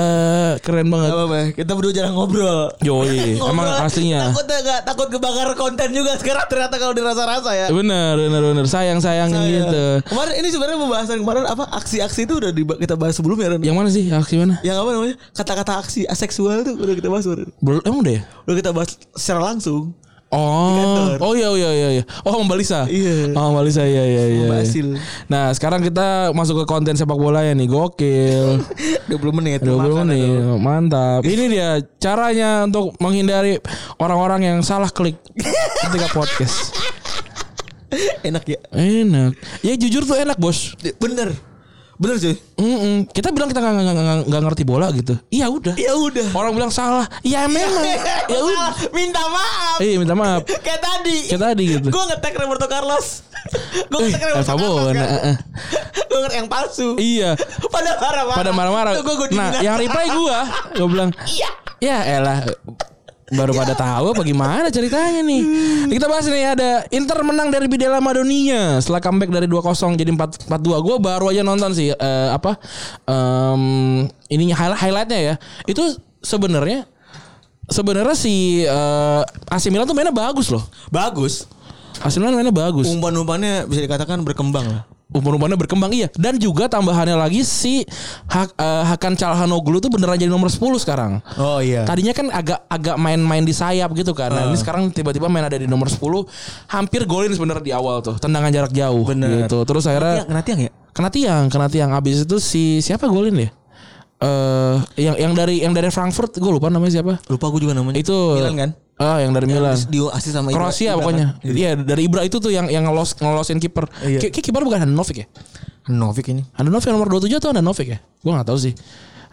Keren banget. Gak apa-apa kita berdua jarang ngobrol. Yoi Emang Ngobrol, aslinya Takut gak takut kebakar konten juga sekarang ternyata kalau dirasa-rasa ya. Bener bener bener. Sayang sayang. Saya- gitu. Kemarin ini sebenarnya pembahasan kemarin apa? Aksi-aksi itu udah di- kita bahas sebelumnya Ren. Yang mana sih? Aksi mana? Yang apa namanya? Kata-kata aksi aseksual tuh udah kita bahas Ren. Belum emang udah ya? Udah kita bahas secara langsung. Oh, kantor. oh iya iya iya iya. Oh Mbak Lisa. Iya. Oh Mbak Lisa iya iya iya. Mbak iya. Asil. Nah sekarang kita masuk ke konten sepak bola ya nih gokil. 20 menit. 20 makan menit mantap. Ini dia caranya untuk menghindari orang-orang yang salah klik ketika podcast. Enak ya. Enak. Ya jujur tuh enak bos. Bener. Bener cuy. Mm-mm. Kita bilang kita nggak nggak- nggak ngerti bola gitu. Iya udah. Ya udah. Orang bilang salah. Ya memang. ya udah. Minta maaf. Iya minta maaf. Kayak tadi. Kayak tadi gitu. Gue ngetek Roberto Carlos. Gue Eh, ngetek Roberto El Carlos. Kan? eh, eh. Gue ngetek yang palsu. Iya. Pada marah-marah. Pada marah-marah. Nah, yang reply gua, gua bilang, Iya. "Ya elah, baru pada tahu apa gimana ceritanya nih." Kita bahas nih ada Inter menang dari Bidela Madonia setelah comeback dari 2-0 jadi 4 4-2. Gua baru aja nonton sih eh, apa em, ininya highlight highlightnya ya. Itu sebenarnya sebenarnya si eh, AC Milan tuh mainnya bagus loh. Bagus. AC Milan mainnya bagus. Umpan-umpannya bisa dikatakan berkembang lah. Umpan-umpannya berkembang iya dan juga tambahannya lagi si Hak, eh, Hakan Calhanoglu tuh beneran jadi nomor 10 sekarang. Oh iya. Tadinya kan agak agak main-main di sayap gitu kan. Nah, ini sekarang tiba-tiba main ada di nomor 10 hampir golin sebenarnya di awal tuh. Tendangan jarak jauh Bener. gitu. Terus akhirnya kena tiang ya? kena tiang, kena tiang abis itu si siapa golin ya? Eh yang yang dari yang dari Frankfurt gue lupa namanya siapa. Lupa gue juga namanya. Itu Milan kan? Ah, yang dari Milan. Di asis sama Ibra- Kroasia Ibra pokoknya. kan? Iya, dari Ibra itu tuh yang yang ngelos ngelosin kiper. Iya. Ki- ki- Kiper bukan Handanovic ya? Novik ini. Handanovic yang nomor 27 atau Handanovic ya? Gua nggak tahu sih.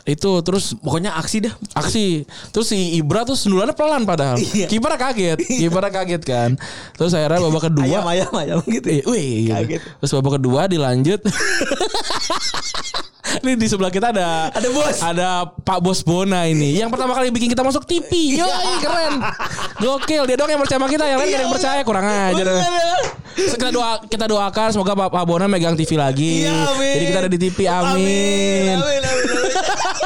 Itu terus Pokoknya aksi dah. aksi. Terus si Ibra tuh sendulannya pelan padahal. Iya. Kipernya kaget. Kipernya kaget kan. Terus akhirnya babak kedua Ayam ayam ayam gitu. Eh, wih, gitu. Kaget. Terus babak kedua dilanjut. ini di sebelah kita ada Ada bos. Ada Pak Bos Bona ini. Yang pertama kali bikin kita masuk TV. Yoi, keren. Gokil. Dia doang yang percaya sama kita. Yang lain gak ada yang percaya. Kurang aja. Kita doa kita doakan semoga Pak, Pak Bona megang TV lagi. Iya, amin. Jadi kita ada di TV. Amin. Amin, amin, amin.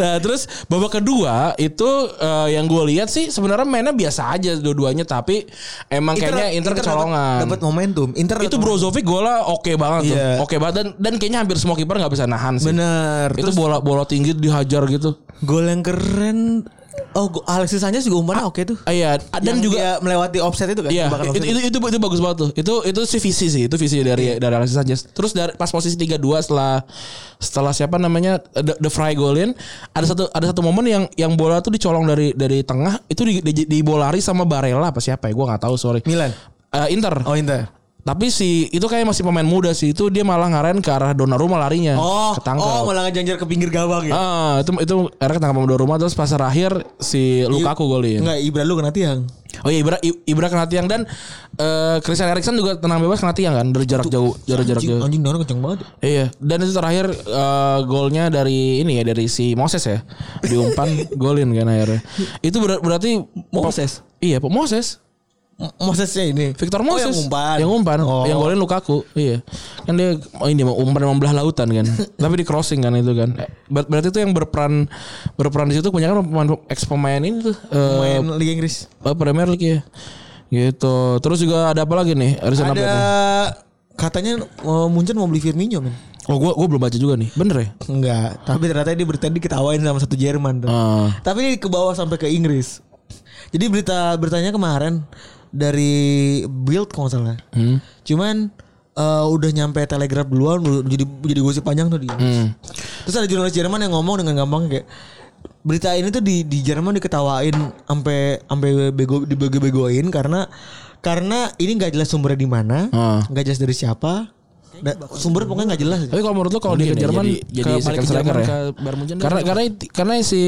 Nah, terus babak kedua itu eh, yang gue lihat sih sebenarnya mainnya biasa aja dua-duanya tapi emang kayaknya Inter, kecolongan. Dapat momentum. Inter itu Brozovic golnya oke banget tuh. Iya. Oke banget dan dan kayaknya hampir semua kiper nggak bisa nahan sih. Bener. Itu Terus bola bola tinggi dihajar gitu. gol yang keren. Oh, Alexis Sanchez juga umpannya oke tuh. Ah, iya, dan Yang juga dia melewati offset itu kan? Iya, itu, itu, itu itu bagus banget tuh. Itu itu sih visi sih, itu visi dari dari Alexis Sanchez. Terus dari pas posisi 3-2 setelah setelah siapa namanya The, the Fry golin, ada satu ada satu momen yang yang bola tuh dicolong dari dari tengah, itu di, di, dibolari sama Barella apa siapa ya? Gua nggak tahu, sorry. Milan. Eh, Inter. Oh, Inter. Tapi si itu kayak masih pemain muda sih. Itu dia malah ngaren ke arah Donnarumma larinya. Oh, ketangkep. oh malah ngejanjar ke pinggir gawang ya. Ah, itu itu akhirnya ketangkap sama Donnarumma terus pas terakhir si Lukaku golin. Enggak, Ibra lu kena tiang. Oh iya Ibra Ibra kena tiang dan eh Christian Eriksen juga tenang bebas kena tiang kan dari jarak jauh, jarak jarak Anjing, jauh. anjing Dono kenceng banget. Iya, dan itu terakhir eh, golnya dari ini ya dari si Moses ya. Diumpan golin kan akhirnya. Itu ber- berarti Moses? Iya, Pak Moses. Mosesnya ini. Victor Oh, Moses yang umpan. yang umpan Oh. yang golin Lukaku iya kan dia oh ini mau umpan membelah lautan kan tapi di crossing kan itu kan Ber- berarti itu yang berperan berperan di situ kebanyakan pemain ex pemain ini tuh eh, Main Liga Inggris. eh, Premier League ya gitu terus juga ada apa lagi nih recent Ada update katanya uh, Munchen mau beli Firmino men. oh gua gua belum baca juga nih bener ya Enggak, tapi ternyata dia berita diketawain sama satu Jerman tuh. Ah. Tapi ini ke bawah sampai ke Inggris. Jadi berita beritanya kemarin dari Bild kalau nggak salah. Hmm. Cuman eh, udah nyampe Telegraph duluan jadi jadi gosip panjang tuh di Inggris. Hmm. Terus ada jurnalis Jerman yang ngomong dengan gampang kayak berita ini tuh di di Jerman diketawain sampai sampai bego dibego-begoin karena karena ini nggak jelas sumbernya di mana, Ah. nggak jelas dari siapa. Da, sumber pokoknya nggak jelas. Tapi kalau menurut lo kalau dia ke Mungkin ya, Jerman jadi- ke balik ke Jerman ya? karena karena karena si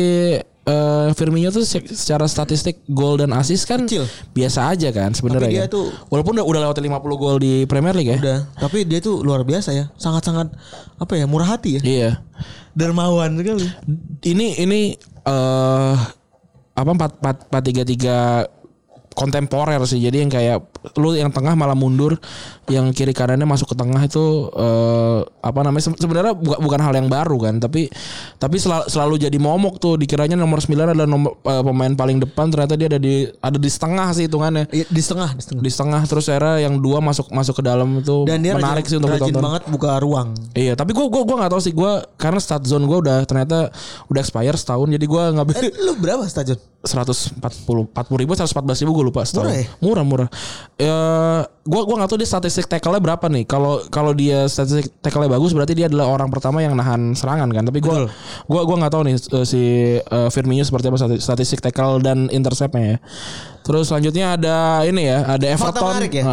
eh, Firmino tuh se- secara statistik gol dan assist kan Kecil. biasa aja kan sebenarnya. Tapi dia tuh- walaupun udah udah lewat 50 gol di Premier League ya. Udah, tapi dia tuh luar biasa ya. Sangat-sangat apa ya, murah hati ya. Iya. Dermawan sekali. Ini ini eh apa 4 4 4 3 3 kontemporer sih. Jadi yang kayak lu yang tengah malah mundur, yang kiri kanannya masuk ke tengah itu eh apa namanya se- sebenarnya bukan bukan hal yang baru kan, tapi tapi selalu, selalu jadi momok tuh dikiranya nomor 9 adalah nomor eh, pemain paling depan ternyata dia ada di ada di setengah sih hitungannya. Iya, di setengah, di setengah. Di setengah terus era yang dua masuk masuk ke dalam itu Dan dia menarik rajin, sih untuk rajin ditonton. banget buka ruang. Iya, tapi gua gua gua nggak tahu sih gua karena stat zone gua udah ternyata udah expire setahun jadi gua nggak Eh, lu berapa stadion? 140 40 ribu 114 ribu gue lupa setahun. Murah ya? Murah murah. Ya, gua gua nggak tahu dia statistik tackle-nya berapa nih. Kalau kalau dia statistik tackle-nya bagus berarti dia adalah orang pertama yang nahan serangan kan. Tapi gua gua gua nggak tahu nih eh, si eh, Firmino seperti apa stati- statistik tackle dan interceptnya ya. Terus selanjutnya ada ini ya, ada Fakta Everton. menarik ya.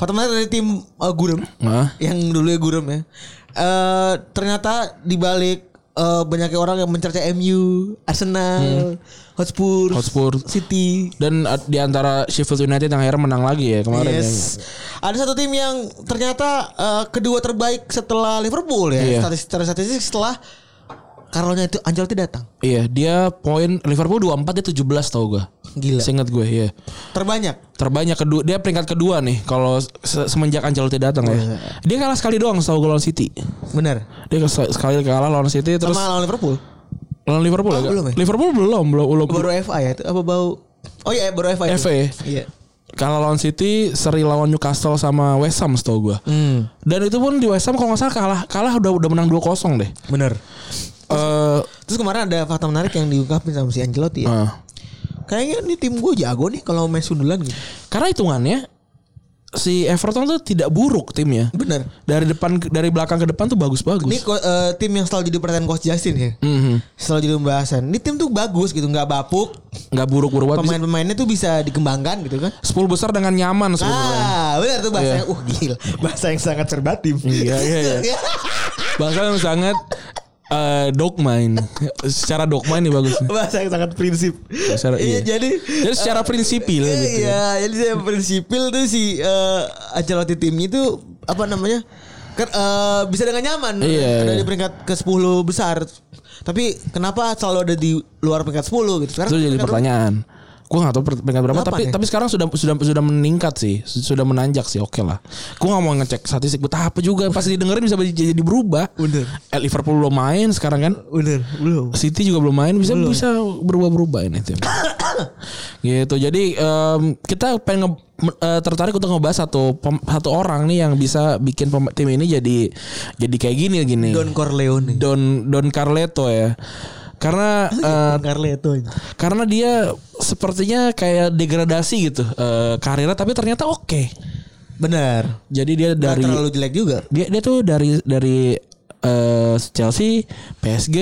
Fakta menarik dari tim uh, Gurem. Heeh. Yang dulu ya Gurem ya. Eh ternyata di balik eh, banyaknya orang yang mencerca MU, Arsenal, Hotspur, Hmm. Hotspur. City. Dan eh, di antara Sheffield United yang akhirnya menang lagi ya kemarin ya. Yes. Ada satu tim yang ternyata eh, kedua terbaik setelah Liverpool ya. Iya. Statistik, statistik setelah Carlo-nya itu Ancelotti datang. Iya, dia poin Liverpool 24 dia 17 tau gue. Gila. Seingat gue ya. Terbanyak. Terbanyak kedua dia peringkat kedua nih kalau se- semenjak Ancelotti datang Oh, ya. iya. Dia kalah sekali doang setahu gue lawan City. Benar. Dia kes- sekali kalah lawan City terus Sama lawan Liverpool. lawan Liverpool Oh, ya? belum ya? Liverpool belum, belum, belum. Baru FA ya itu apa bau? Oh iya baru FA. FA. Iya. Kalah lawan City, seri lawan Newcastle sama West Ham setahu gue. Hmm. Dan itu pun di West Ham kalau nggak salah kalah kalah udah udah menang 2-0 deh. Bener. Eh Terus kemarin ada fakta menarik yang diungkapin sama si Ancelotti ya. eh, Kayaknya nih tim gue jago nih kalau main sundulan gitu. karena hitungannya si Everton tuh tidak buruk timnya. Bener. Dari depan dari belakang ke depan tuh bagus-bagus. Ini eh, tim yang selalu jadi perhatian coach Justin ya. Mhm. Selalu jadi pembahasan. Ini tim tuh bagus gitu, nggak bapuk. nggak buruk-buruk Pemain-pemainnya tuh bisa dikembangkan gitu kan. 10 besar dengan nyaman sebenarnya. Ah, benar tuh bahasanya. Uh, gila. Bahasa yang sangat serbatim. Iya, iya, iya. Bahasa yang sangat eh dogma ini. Secara dogma ini bagus. Bahasa yang sangat prinsip. Secara- iya, iya. jadi Jadi secara prinsipil gitu. Iya, jadi saya prinsipil tuh si eh Ancelotti timnya itu apa namanya? Kan, eh, bisa dengan nyaman Iya, ada iya. di peringkat ke 10 besar. Tapi kenapa selalu ada di luar peringkat 10 gitu? Sekarang Itu jadi pertanyaan. Gue gak tahu per- peringkat berapa tapi ya? tapi sekarang sudah sudah sudah meningkat sih, sudah menanjak sih. Oke lah. Gue gak mau ngecek statistik betapa juga pasti didengerin bisa jadi berubah. Bener. Eh, Liverpool belum main sekarang kan. Bener, belum. City juga belum main bisa bisa berubah-berubah ini tim. gitu. Jadi em, kita pengen nge- eh, tertarik untuk ngebahas satu pem- satu orang nih yang bisa bikin pem- tim ini jadi jadi kayak gini gini. Don Corleone. Don Don Carleto ya. Karena eh, Carleto. karena dia sepertinya kayak degradasi gitu eh, karirnya tapi ternyata oke. Bener. Jadi dia dari terlalu jelek juga. dia dia tuh dari dari eh, Chelsea, PSG,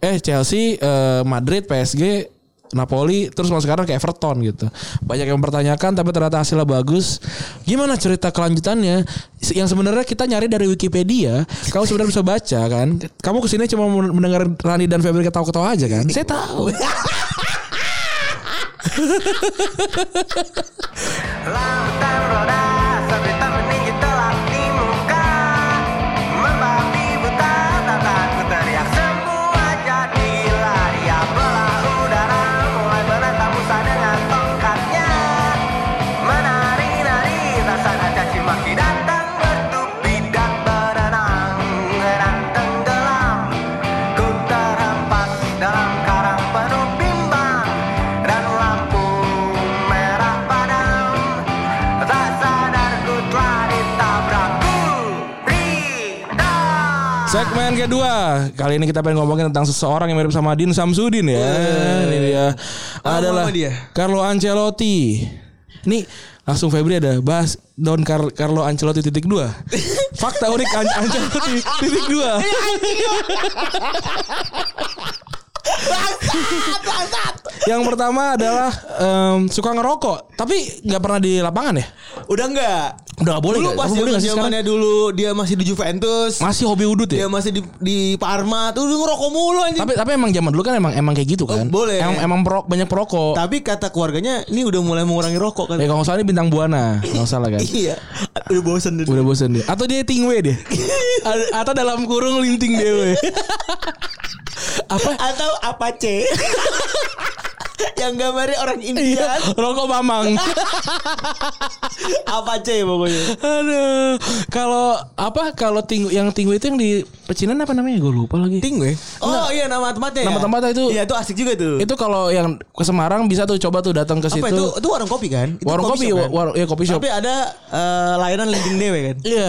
eh Chelsea, eh, Madrid, PSG, Napoli, terus masuk sekarang ke Everton gitu. Banyak yang mempertanyakan tapi ternyata hasilnya bagus. Gimana cerita kelanjutannya? Yang sebenarnya kita nyari dari Wikipedia, kamu sebenarnya bisa baca kan. Kamu ke sini cuma mendengar Rani dan Febri ketawa-ketawa aja kan? Saya tahu. Lautan Kali ini kita pengen ngomongin tentang seseorang yang mirip sama Din Samsudin ya. Ini dia. Adalah dia? Carlo Ancelotti. Ini langsung Febri ada bahas Don Car- Carlo Ancelotti titik dua. Fakta unik An- Ancelotti titik dua. Yang pertama adalah em, suka ngerokok, tapi nggak pernah di lapangan ya? Udah enggak? Udah nggak boleh Dulu nggak? pas boleh nggak sih zamannya dulu dia masih di Juventus. Masih hobi udut Dia ya? masih di, di Parma tuh dia ngerokok mulu anjing. Tapi tapi emang zaman dulu kan emang emang kayak gitu kan? Oh, boleh. Emang, emang perok, banyak perokok. Tapi kata keluarganya ini udah mulai mengurangi rokok kan. Ya kalau nggak salah ini bintang buana, nggak salah kan? Iya. Udah bosen dia. Udah bosen dia. Atau dia tingwe dia. A- Atau dalam kurung linting dewe. apa atau apa C? Yang gambarnya orang Iya, India rokok mamang. apa C pokoknya. Aduh, kalau apa kalau tinggu yang tinggu itu yang di pecinan apa namanya? Gue lupa lagi. Tingwe. Oh iya nama tempatnya. Nama ya? tempatnya itu- Iya itu asik juga tuh. Itu kalau yang ke Semarang bisa tuh coba tuh datang ke situ. apa itu? Itu warung kopi kan? Itu warung kopi, shop, wa- kan? warung ya kopi shop. Tapi ada eh, layanan linting dewe kan? Iya.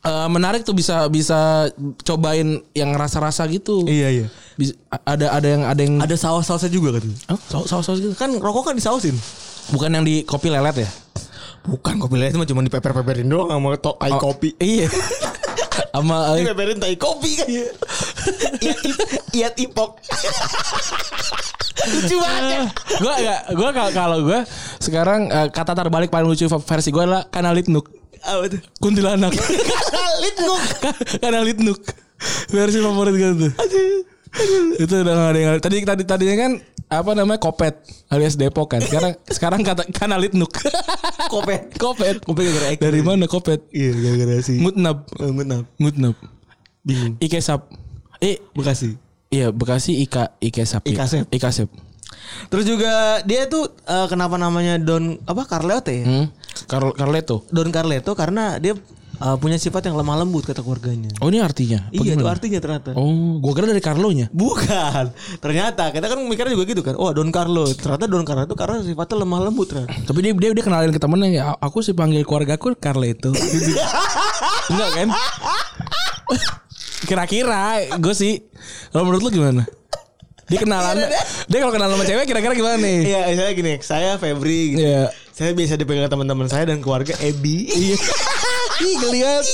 Eh, menarik tuh bisa bisa cobain yang rasa-rasa gitu. Iya iya. Bisa, ada ada yang ada yang Ada saus-sausnya juga kan? Oh, saus saus gitu. Kan rokok kan disausin. Bukan yang di kopi lelet ya? Bukan kopi itu mah cuma dipeper-peperin doang sama to- Oh, kopi. Iya. Sama eh, Dipeperin tai kopi kan. Iya. Iya tipok. Lucu banget. gue gak gue kalau gue sekarang eh, kata terbalik paling lucu versi gue adalah kanalitnuk Apa tuh? kuntilanak Litnuk. kanalitnuk versi favorit gue tuh itu udah gak ada yang tadi tadi tadinya kan apa namanya kopet alias Depok kan sekarang sekarang kata kanalitnuk Kopet. kopet Kopet gara-gara Eko. dari mana kopet Iya gara-gara si. mutnab Oh, Mutnab. mutnab Bingung. ikesap eh Bekasi. iya bekasi ika ikesap. Ikasep. ikasep Terus juga dia tuh eh, kenapa namanya Don apa Carleto ya? hmm? Carl Carleto Don Carleto karena dia eh, punya sifat yang lemah lembut kata keluarganya. oh ini artinya Apa iya itu gimana? artinya ternyata. oh gua kira dari Carlonya Bukan. Ternyata kita kan mikirnya juga gitu kan. Oh, Don Carlo. Ternyata Don Carlo itu karena sifatnya lemah lembut ternyata. Tapi dia dia, dia kenalin ke temennya ya, aku sih panggil keluarga aku Carleto. Enggak kan? Kira-kira gue sih kalau menurut lu gimana? Dia kenalan dia kalau kenal sama cewek kira-kira gimana nih? Iya, misalnya gini, saya Febri gitu. Iya. Saya biasa dipegang teman-teman saya dan keluarga Ebi. Iya. Ih ngeliat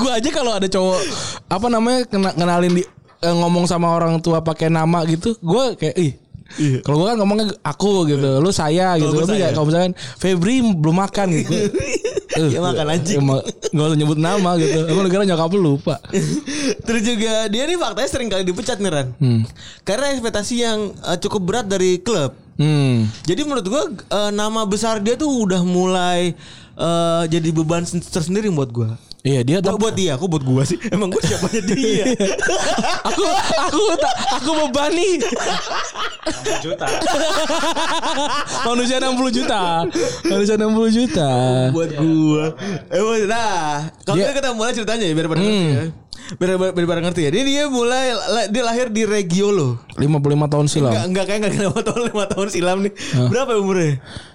Gue aja kalau ada cowok Apa namanya kena, Kenalin di eh, Ngomong sama orang tua pakai nama gitu Gue kayak Ih Iya. Kalau gue kan ngomongnya aku gitu, lu saya gitu. Kalau gua Tapi saya. kalau misalkan Febri belum makan gitu. Eh, Ya makan anjing. Emang Gak usah nyebut nama gitu. Lu kira nyokap lu lupa. Terus juga dia nih faktanya sering kali dipecat nih Ran. Hmm. Karena ekspektasi yang eh, cukup berat dari klub. Hmm. Jadi menurut gua eh, nama besar dia tuh udah mulai eh, jadi beban sen- tersendiri buat gua. Iya dia Buat, tapi buat dia, aku buat gua sih. Emang gua siapanya dia. aku aku tak aku beban nih. juta. Manusia 60 juta. Manusia 60 juta. buat gua. Eh, buat- nah, kalau Dia- kita kita mulai ceritanya ya biar pada ngerti ya. Biar, biar, biar pada ngerti ya. Dia dia mulai la- dia lahir di Regiolo. 55 tahun silam. Enggak enggak kayak enggak kenapa tahun 5 tahun silam nih. Berapa ya umurnya?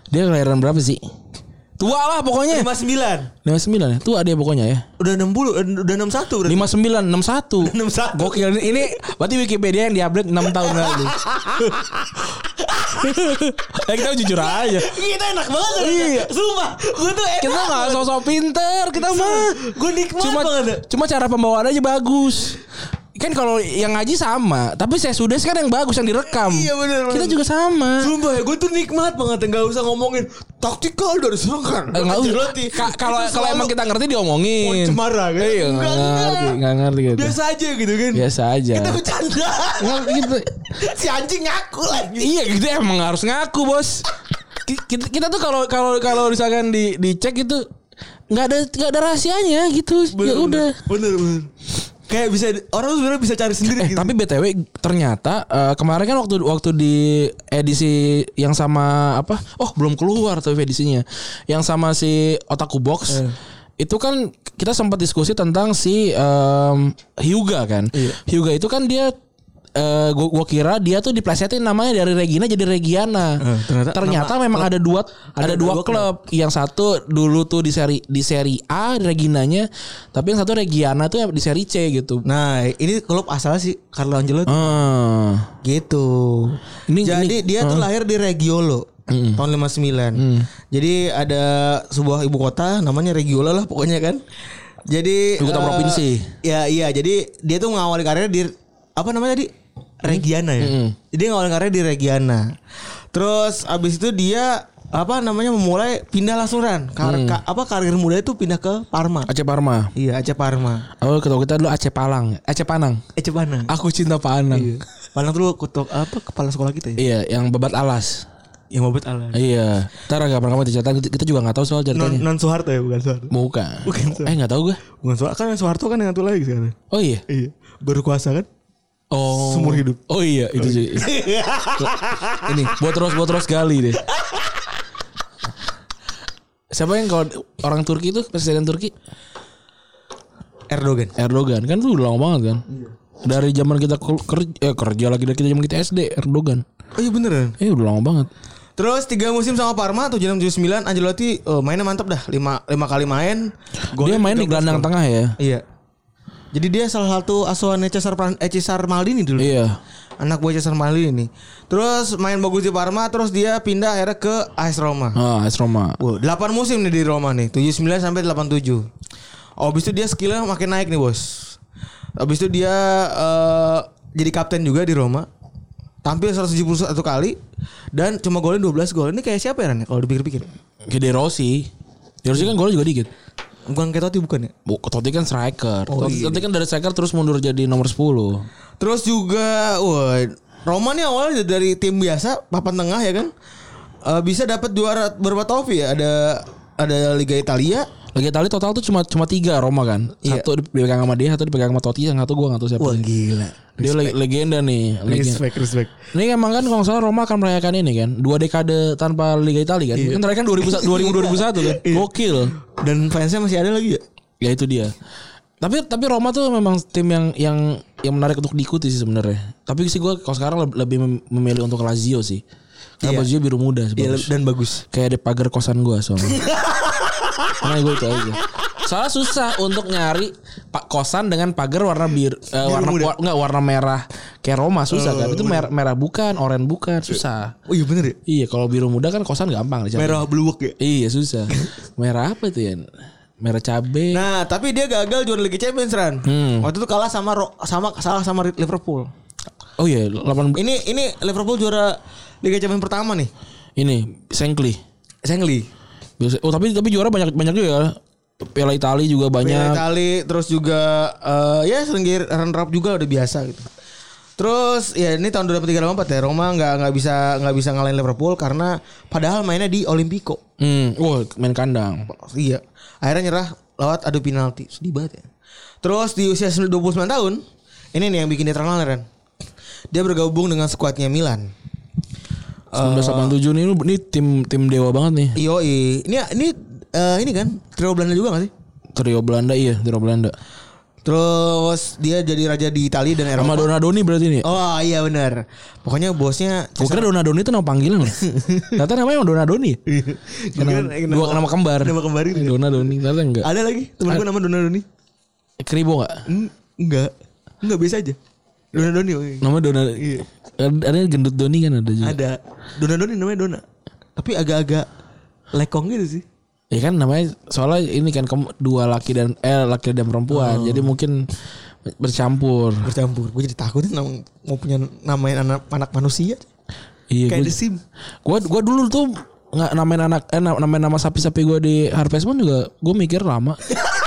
Dia kelahiran berapa sih? Tua lah pokoknya. 59. 59 ya. Tua dia pokoknya ya. Udah 60, eh, udah 61 berarti. 59 61. 61. Gokil ini, ini berarti Wikipedia yang diupdate 6 tahun lalu. ya kita jujur aja. Kita enak banget. Iya. Sumpah, gua tuh enak. Kita nggak sosok pinter, kita mah. Gue nikmat Cuma banget. cuma cara pembawaan aja bagus. Kan kalau yang ngaji sama, tapi saya sudah kan yang bagus yang direkam. Iya, bener, bener. Kita juga sama. Sumpah ya, gue tuh nikmat banget Gak usah ngomongin taktikal dari serangan. Eh, nggak usah. Kalau kalau emang kita ngerti diomongin. Oh, cemara kan? Iya, nggak Enggak, ngerti, enggak. nggak ngerti gitu. Biasa aja gitu kan. Biasa aja. Kita bercanda. Nggak, gitu. si anjing ngaku lagi. Iya, kita emang harus ngaku, Bos. Ki- Kita, kita tuh kalau kalau kalau misalkan di dicek itu nggak ada nggak ada rahasianya gitu. ya udah. Bener bener. Kayak bisa orang tuh sebenarnya bisa cari sendiri Eh, gitu. tapi btw ternyata eh, kemarin kan waktu waktu di edisi yang sama apa? Oh belum keluar tuh edisinya. Yang sama si Otaku Box. Itu kan kita sempat diskusi tentang si em, Hyuga kan. Hyuga itu kan dia eh, gua, gua kira dia tuh diplesetin namanya dari Regina jadi Regiana. Eh, ternyata nama- memang ada dua ada, ada dua dua klub. Yang satu dulu tuh di seri di seri A Reginanya, tapi yang satu Regiana tuh di seri C gitu. Nah, ini klub asalnya sih Carlo Ancelotti. Ah. Gitu. Ini- Jadi ini- dia tuh lahir di Reggiolo tahun 59. Jadi ada sebuah ibu kota namanya Reggiolo lah pokoknya kan. Jadi Ibu kota eh, provinsi. Ya iya, jadi dia tuh mengawali karirnya di apa namanya tadi? Reggiana ya. Jadi dia ngawali karirnya di Reggiana. Terus abis itu dia apa namanya memulai pindah langsung Ran. Kar- ka- apa karir muda itu pindah ke Parma. Aceh Parma. Iya, Aceh Parma. Oh, kita kita dulu Aceh Palang, Aceh Panang. Eh Cepana. Aku cinta Panang. Iya. Panang tuh kutuk apa kepala sekolah kita ya? Iya, yang babat alas. Yang mabet ala. Iya. Ntar agak pernah kamu diceritakan kita juga nggak tahu soal Non, ceritanya. non Soeharto ya bukan Soeharto. Bukan. Bukan. Iya. Eh nggak tahu gue. Bukan Soeharto kan Soeharto kan yang satu lagi sekarang. Oh iya. Iya. Baru kuasa kan? Oh. Seumur hidup. Oh iya itu sih. Ini buat terus buat terus gali deh. Siapa yang kalau orang Turki itu presiden Turki Erdogan. Erdogan kan tuh udah lama banget kan. Dari zaman kita kerja, eh, kerja lagi dari kita zaman kita SD Erdogan. Oh iya beneran. Eh udah lama banget. Terus tiga musim sama Parma tuh 79 Ancelotti oh, mainnya mantap dah. Lima, lima kali main. Dia main di gelandang tengah ya. Iya. Jadi dia salah satu asuhannya Cesar Pran- eh, Cesar Maldini dulu. Iya. Anak buah Cesar Maldini. Terus main bagus di Parma terus dia pindah akhirnya ke AS Roma. Ah, AS Roma. Wow, 8 musim nih di Roma nih, 79 sampai 87. Oh, habis itu dia skillnya makin naik nih, Bos. Habis itu dia eh, jadi kapten juga di Roma. Tampil 171 kali dan cuma golin 12 gol. Ini kayak siapa ya Ran, ya, kalau dipikir-pikir? Kayak De Rossi. De Rossi kan golnya juga dikit. Bukan kayak Totti bukan ya? Bu, Totti kan striker. Oh, Totti, iya. Totti kan dari striker terus mundur jadi nomor 10. Terus juga wah, Roma nih awalnya dari tim biasa, papan tengah ya kan. Eh, bisa dapat juara berapa trofi ya? Ada ada Liga Italia, Lagi Itali total tuh cuma cuma tiga Roma kan. Iya. Satu dipegang sama dia, satu dipegang sama Totti, yang satu gua nggak tahu siapa. Wah gila. Dia leg- legenda nih. Legenda. Respect, respect. Ini emang kan kalau salah Roma akan merayakan ini kan. Dua dekade tanpa Liga Italia kan. Iya. Kan terakhir kan 2000 2000 2001 kan. Gokil. Dan fansnya masih ada lagi ya? Ya itu dia. Tapi tapi Roma tuh memang tim yang yang yang menarik untuk diikuti sih sebenarnya. Tapi sih gua kalau sekarang leb- lebih mem- memilih untuk Lazio sih. Karena Iya. bajunya biru muda sih, Iya bagus. dan bagus. Kayak di pagar kosan gua soalnya. Nah gue itu aja. Soalnya susah untuk nyari pak kosan dengan pagar warna biru, eh, warna wa- enggak warna merah kayak Roma susah kan. Itu merah, merah bukan, oranye bukan, susah. Oh iya bener ya? Iya, kalau biru muda kan kosan gampang dicari. Merah blue walk ya? Iya, susah. merah apa itu ya? Merah cabe. Nah tapi dia gagal juara Liga Champions Ran Hmm. Waktu itu kalah sama sama salah sama Liverpool Oh iya, 8 Ini ini Liverpool juara Liga Champions pertama nih ini Sengkli. Sengli Biasa- Oh, tapi tapi juara banyak banyak juga ya. Piala Italia juga Banyak banyak. kali Terus juga eh, Ya sering runner up juga udah biasa gitu Terus ya ini tahun 2003 2004 ya Roma nggak nggak bisa nggak bisa ngalahin Liverpool karena padahal mainnya di Olimpico. Hmm, wah main kandang. Iya. Akhirnya nyerah lewat adu penalti. Sedih banget ya. Terus di usia 29 tahun, ini nih yang bikin dia terkenal Ren. Dia bergabung dengan skuadnya Milan. 1987 nih ini tim tim dewa banget nih. Yoi. Ini ini eh, ini kan trio Belanda juga gak sih? Trio Belanda iya, trio Belanda. Terus dia jadi raja di Italia dan Sama Eropa. Donadoni berarti nih. Oh iya benar. Pokoknya bosnya Gue kira Donadoni itu nama panggilan loh. Ternyata namanya emang Donadoni. Gua kira Nama, dua nama kembar. Nama kembar itu. Donadoni. Ternyata enggak. Ada lagi temen gue nama Donadoni. Kribo enggak? Hmm, enggak. Enggak biasa aja. Donadoni. Nama Donadoni. Iya. Ada gendut Doni kan ada juga. Ada. Donadoni namanya Dona. Tapi agak-agak lekong gitu sih. Ya kan namanya soalnya ini kan dua laki dan eh laki dan perempuan. Jadi mungkin bercampur. Bercampur. Gue jadi takut nih mau punya namain anak anak manusia. Iya Kayak The Sim. Gua gua dulu tuh nggak namain anak eh na- namain nama sapi-sapi gua di Harvest Moon juga gua mikir lama.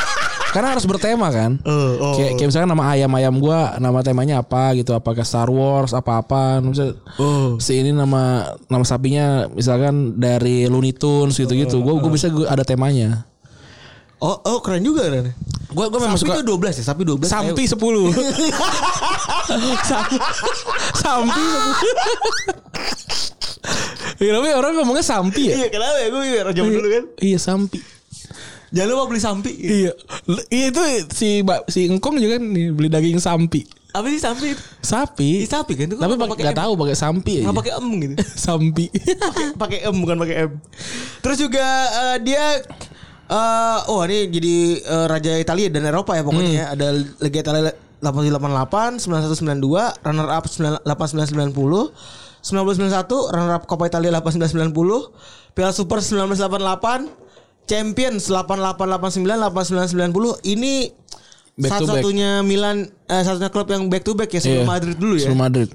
Karena harus bertema kan. Oh, oh. Kayak, kayak misalkan nama ayam-ayam gua nama temanya apa gitu apakah Star Wars apa-apa misalnya Oh. si ini nama nama sapinya misalkan dari Looney Tunes gitu-gitu. Gua gua bisa gua ada temanya. Oh, oh keren juga kan. Gua gua memang Sapi suka itu 12 ya, sapi 12. Sampi 10 Sam- Sampi 10 Iya tapi orang ngomongnya Sampi ya Iya, kenapa ya? Gue juga zaman dulu kan. Iya Sampi Jangan lupa beli sampi. Iya Iya itu si Mbak si Engkong juga nih beli daging Sampi Apa sih sampi? Sapi. Ih, sapi kan itu Tapi pakai pakai nggak M. tahu pakai sampi aja. Nggak pakai em gitu. sampi. pakai pakai M bukan pakai M. Terus juga eh, dia eh oh ini jadi eh, raja Italia dan Eropa ya pokoknya ya. Ada Liga Italia 8788, 9192, runner up 8990, 1991, runner up Coppa Italia 8990, Piala Super 1988, Champions 8889, 8990. Ini satu-satunya Milan eh, satunya klub yang back to back ya sebelum Iya. Madrid dulu ya. Sebelum Madrid.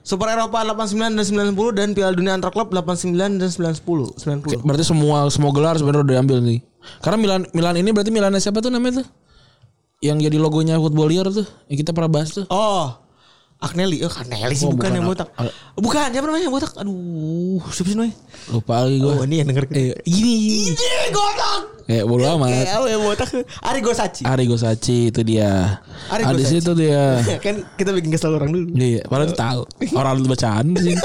Super Eropa 89 dan 90 dan Piala Dunia antar klub 89 dan 90. 90. Berarti semua semua gelar sebenarnya udah diambil nih. Karena Milan Milan ini berarti Milan siapa tuh namanya tuh? Yang jadi logonya footballier tuh. Yang kita pernah bahas tuh. Oh. Agnelli, oh Agnelli sih Oh, bukan, bukan. yang botak. Al- bukan, siapa namanya yang botak? Aduh, siapa sih namanya? Lupa lagi gue. Oh, ini yang denger. Eh, ini. Ini botak. Kayak bodo amat. Kayak yang botak? Arrigo Sacchi. Arrigo Sacchi itu dia. Arrigo Ada Sacchi. situ dia. kan kita bikin kesel orang dulu. Iya, padahal itu tahu. Orang lu bacaan sih.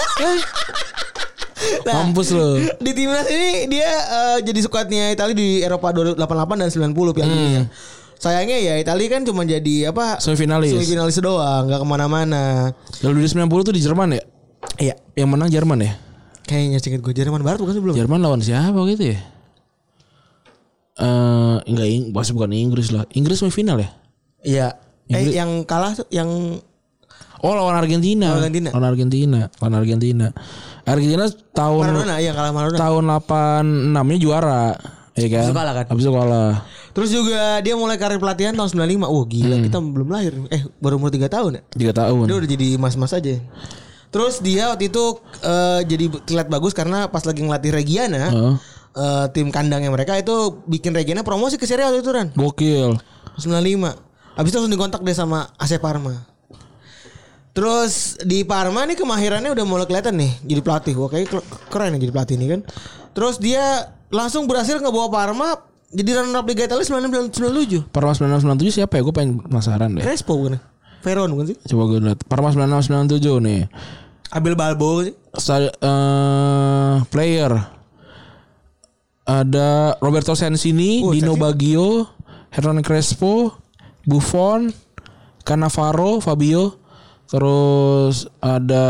Nah, Mampus lu. Di timnas ini dia eh, jadi skuadnya Italia di Eropa 88 dan 90 Piala Dunia. Sayangnya ya Italia kan cuma jadi apa? Semifinalis. Semifinalis doang, nggak ke mana-mana. Lalu di 90 tuh di Jerman ya? Iya. Yang menang Jerman ya? Kayaknya singkat gue Jerman Barat bukan sih belum? Jerman lawan siapa gitu ya? Eh enggak Ing- pasti bukan Inggris lah. Inggris semifinal ya? Iya. Eh Inggris- yang kalah yang Oh lawan Argentina. Lawan Argentina. Lawan Argentina. Lawan Argentina. Argentina tahun Maradona yang kalah Maradona. tahun 86-nya juara. Ya kan? Habis itu kalah kan? Habis itu kalah. Terus juga dia mulai karir pelatihan tahun 95. Wah gila kita belum lahir. Eh baru umur 3 tahun ya. 3 tahun. Dia udah jadi mas-mas aja. Terus dia waktu itu eh, jadi terlihat bagus karena pas lagi ngelatih Regiana, Heeh. eh, tim kandangnya mereka itu bikin Regiana promosi ke Serie A waktu itu Ran. Gokil. 95. Habis itu langsung dikontak deh sama AC Parma. Terus di Parma nih kemahirannya udah mulai kelihatan nih jadi pelatih. Wah kayak keren nih jadi pelatih nih kan. Terus dia langsung berhasil ngebawa Parma jadi runner up Liga Italia 1997. Parma 1997 siapa ya? Gue pengen penasaran deh. Crespo bukan? ya? Veron bukan sih? Coba gue lihat. Parma 1997 nih. Abel Balbo sih. Sta- eh, player ada Roberto Sensini, Oh, Dino Sensini. Baggio, Hernan Crespo, Buffon, Cannavaro, Fabio, terus ada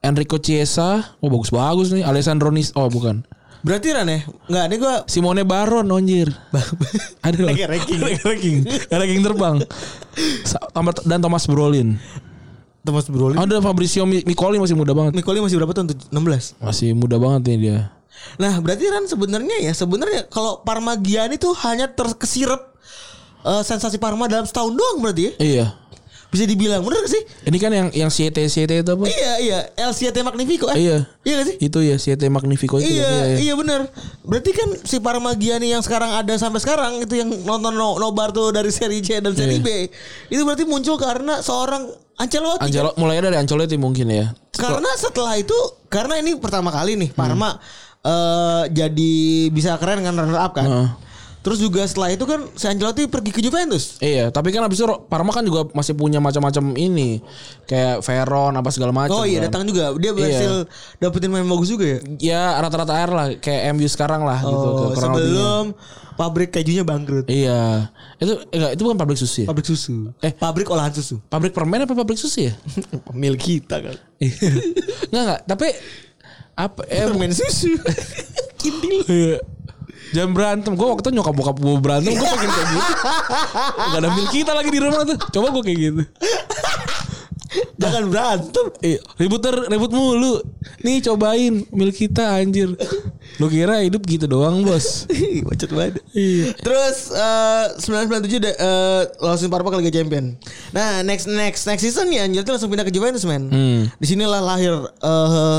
Enrico Chiesa, oh bagus-bagus nih, Alessandro Nis, oh bukan, Berarti Ran ya? Enggak, ini gua Simone Baron anjir, ada loh, Ranking, ranking. ranking, ranking terbang, dan Thomas Brolin, Thomas Brolin. ada Fabrizio Mi- Micoli masih muda banget, Nicoli masih berapa tahun? 16. masih muda banget nih dia. Nah, berarti Ran sebenarnya ya, sebenarnya kalau Parma Gianni tuh hanya terkesirep eh, sensasi Parma dalam setahun doang berarti ya. Iya. Bisa dibilang bener gak sih? Ini kan yang yang CT CT itu apa? Iya, iya. Siete Magnifico. Eh? Iya. Iya gak sih? Itu ya CT Magnifico itu. Iya, kan? iya, bener. Berarti kan si Parma Gianni yang sekarang ada sampai sekarang itu yang nonton no, nobar tuh dari seri C dan seri Iya. B. Itu berarti muncul karena seorang Ancelotti. kan? Ancelo mulai dari Ancelotti mungkin ya. Karena setelah itu karena ini pertama kali nih Parma eh, jadi bisa keren kan runner up kan. Heeh. Terus juga setelah itu kan si Ancelotti pergi ke Juventus. Iya, tapi kan abis itu Parma kan juga masih punya macam-macam ini kayak Veron apa segala macam. Oh iya kan. datang juga. Dia berhasil dapetin main bagus juga ya. Ya rata-rata air lah kayak MU sekarang lah gitu. Oh, lebihnya. sebelum pabrik kejunya bangkrut. Iya. Itu enggak itu bukan pabrik susu ya? Pabrik susu. Eh. pabrik olahan susu. Pabrik permen apa pabrik susu ya? Pemilik kita kan. enggak enggak, tapi apa eh Permen susu. Kintil. Jangan berantem. Gue waktu itu nyokap bokap gue berantem. Gue pengen kayak gitu. Gak ada mil kita lagi di rumah tuh. Coba gue kayak gitu. Jangan berantem. Eh, ribut ter, ribut mulu. Nih cobain mil kita anjir. Lu kira hidup gitu doang bos? Macet banget. Iya. Terus eh 997 da- eh lolosin Parma ke Liga Champion. Nah, next next next season ya Ancelotti langsung pindah ke Juventus, men. Hmm. Di sinilah lahir eh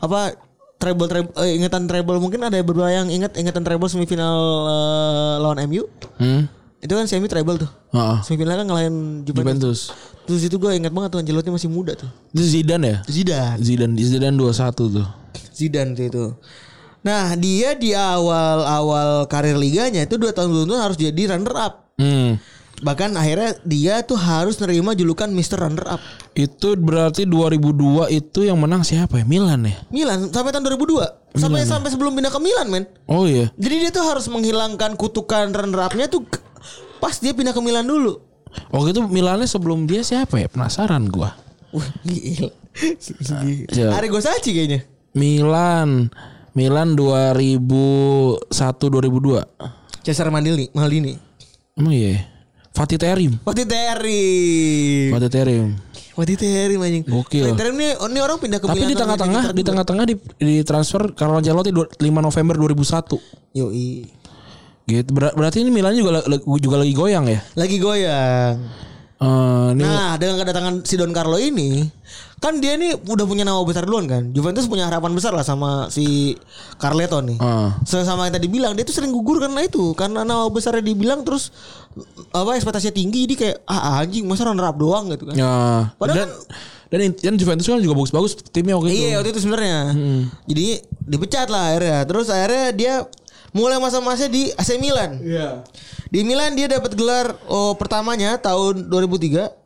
apa treble treble eh, ingatan treble mungkin ada beberapa yang ingat ingatan treble semifinal eh, lawan MU. Hmm. Itu kan semi treble tuh. Heeh. Semifinal kan ngalahin Juventus. Juventus. Terus itu gue ingat banget tuh Ancelotti masih muda tuh. Itu Zidane ya? Zidane. Zidane, Zidane 21 tuh. Zidane tuh itu. Nah, dia di awal-awal karir liganya itu dua tahun beruntun harus jadi runner up. Hmm. Bahkan akhirnya dia tuh harus nerima julukan Mr. Runner Up. Itu berarti 2002 itu yang menang siapa ya? Milan ya? Milan sampai tahun 2002. Sampai sampai sebelum pindah ke Milan, men. Oh iya. Jadi dia tuh harus menghilangkan kutukan runner up-nya tuh pas dia pindah ke Milan dulu. Waktu itu Milannya sebelum dia siapa ya? Penasaran gua. Wah, gila. Gila. Coba. Arrigo Sacchi kayaknya. Milan. Milan 2001 2002. Cesar Maldini, Maldini. Emang iya. Fatih Terim. Fatih Terry. Fatih Terim. Fatih Terry anjing. Gokil. Fatih Terry ini, ini orang pindah ke Tapi di tengah-tengah di tengah-tengah di, di transfer Carlo Ancelotti dua- 5 November 2001. Yoi. Gitu. Ber- berarti ini Milan juga juga lagi goyang ya? Lagi goyang. Eh, ini Nah, dengan kedatangan si Don Carlo ini, kan dia nih udah punya nama besar duluan kan. Juventus punya harapan besar lah sama si Carleto nih. Ah. Sama yang tadi bilang, dia tuh sering gugur karena itu, karena nama besarnya dibilang terus apa ekspektasinya tinggi jadi kayak ah anjing masa runner up doang gitu kan. ya. Padahal dan dan, dan Juventus kan juga bagus-bagus timnya waktu itu. Iya waktu itu sebenarnya. Jadi dipecat lah akhirnya. Terus akhirnya dia mulai masa-masa di AC Milan. Iya. Di Milan dia dapat gelar oh, pertamanya tahun 2003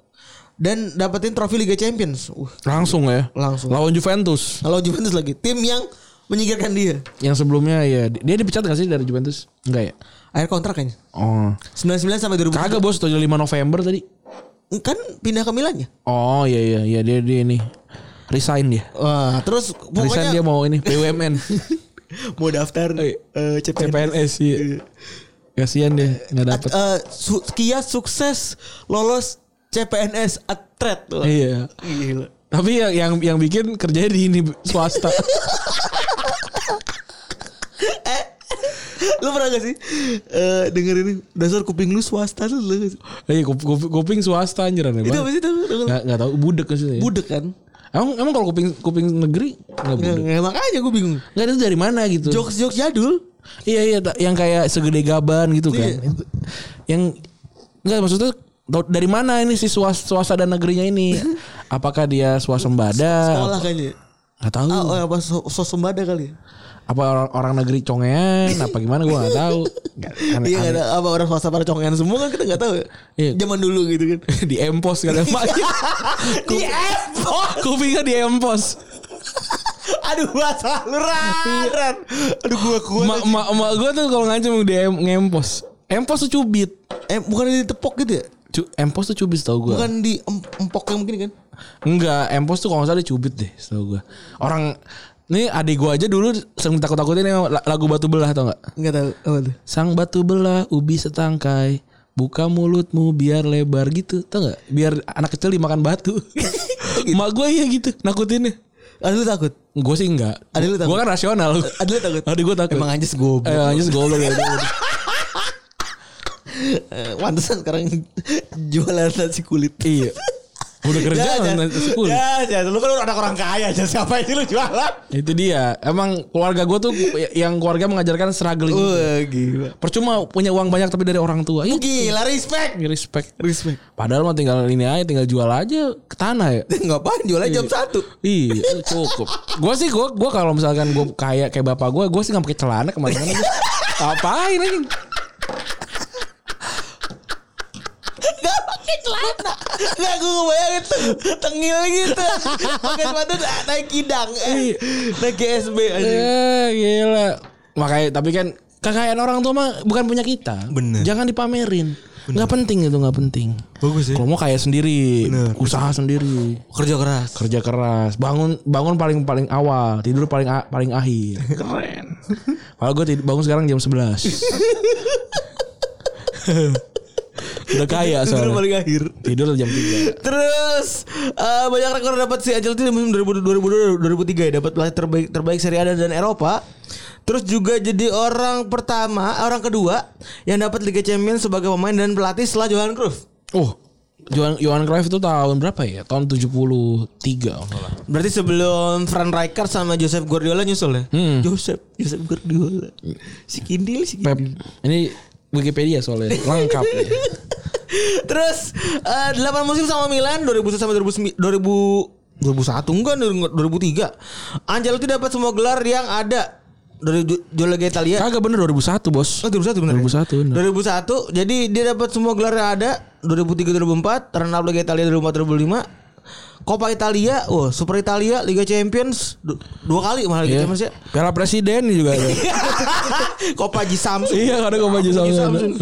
dan dapetin trofi Liga Champions. Uh, Langsung ya. Langsung. Lawan Juventus. Lawan Juventus lagi. Tim yang menyingkirkan dia. Yang sebelumnya ya dia dipecat gak sih dari Juventus? Enggak ya? Akhir kontrak kayaknya. Oh. 99 sampai 2000. Kagak bos, 5 November tadi. Kan pindah ke Milan ya. Oh iya iya iya dia dia ini resign dia. Wah, terus Resign pokoknya dia mau ini BUMN. mau daftar Eh, eh, CPNS. CPNS iya. Kasihan dia nggak dapet. Eh, su- Kia sukses lolos CPNS atlet. Wah, Iya. Gila. Tapi yang yang yang bikin kerjanya di ini swasta. Lu pernah gak sih eh denger ini dasar kuping lu swasta lu lu sih? Eh kuping, swasta anjir aneh Itu apa sih tahu? Nggak nggak tahu budek maksudnya. ya? Budek kan? Emang emang kalau kuping kuping negeri nggak Nggak, budek. nggak, makanya gue bingung. Nggak itu dari mana gitu. Jokes jokes jadul. Iya iya yang kayak segede gaban gitu kan. Iya. Yang enggak maksudnya dari mana ini si swasta dan negerinya ini? Apakah dia swasembada? Sekolah kayaknya. Nggak tahu. Ah, oh, apa so, sosembada kali ya? Apa orang, orang negeri congean? apa gimana gua nggak tahu. Aneh- Iya ada apa orang swasta pada congean semua kan kita nggak tahu ya. Iya. Zaman dulu gitu kan. di empos kali maknya. Di Epos. Kupingnya di empos. Aduh bahasa lu ran. ran. Aduh gua kuat. Mak mak mak gue tuh kalau ngancam di em, ngempos. Empos tuh cubit. eh bukan di tepok gitu ya? Cu, empos tuh cubit tau gue. Bukan di em- empok yang begini kan? Enggak, empos tuh kalau nggak salah dicubit deh, tau gue. Orang Nih adik gue aja dulu sering takut-takutin yang la- lagu batu belah tau nggak? Enggak tahu apa tuh. Sang batu belah ubi setangkai Buka mulutmu biar lebar gitu Tau gak? Biar anak kecil dimakan batu Mak gue iya gitu Nakutinnya Ada lu takut? Gue sih enggak Adik lu takut? Gue kan rasional Ada lu takut? Adik gue takut Emang anjis goblok. Eh anjis goblok Pantesan sekarang jualan nasi kulit. Iya Udah kerja Ya, nasi kulit. Ya, ya, lu kan anak orang kaya aja siapa sih lu jualan? Itu dia Emang keluarga gue tuh Yang keluarga mengajarkan struggling Wah, gila. Percuma punya uang banyak Tapi dari orang tua Iya Gila, respect. Respect Respect. Padahal mah tinggal ini aja Tinggal jual aja ke tanah ya Ngapain jualnya jam satu? Iya cukup. Gue sih gue gue kalau misalkan gue kayak kayak bapak gue, gue sih nggak pakai celana ke mana-mana. Apain aja? Gak pakai celana. Gak gue bayangin tuh tengil gitu. Pakai sepatu naik kidang. Eh, naik GSB aja. Eh gila. Makanya tapi kan kekayaan orang tua mah bukan punya kita. Bener. Jangan dipamerin. Nggak penting itu nggak penting. Bagus ya. Kalau mau kaya sendiri, Bener. usaha sendiri, Kerja keras. kerja keras, bangun bangun paling paling awal, tidur paling a- paling akhir. Keren. Kalau gue bangun sekarang jam 11 Udah kaya Tidur soalnya. paling akhir. Tidur jam 3 Terus eh, banyak rekor dapat si Ancelotti di musim 2000 2002 2003 ya dapat pelatih terbaik terbaik Serie A dan Eropa. Terus juga jadi orang pertama, orang kedua yang dapat Liga Champions sebagai pemain dan pelatih setelah Johan Cruyff. Oh, Johan Johan Cruyff itu tahun berapa ya? Tahun 73 kalau nggak salah. Berarti sebelum Fran Rijkaard sama Joseph Guardiola nyusul ya? Hmm. Joseph, Joseph Guardiola. Si Kindil, si Pep. Kindil. Ini Wikipedia soalnya lengkap ya. Terus eh, 8 musim sama Milan 2001 sampai 2009 2000 2001 enggak 2003. Ancelotti dapat semua gelar yang ada dari Liga Italia. Kagak bener 2001 bos. Oh 2001 benar. 2001 bener. 2001 jadi dia dapat semua gelar yang ada 2003 2004 runner up Liga Italia 2004 2005 Coppa Italia, wah Super Italia, Liga Champions du- dua kali malah Liga Iya. Champions ya. Piala Presiden juga ada. Coppa G Samsung. iya ada koma Samsung. Samsung.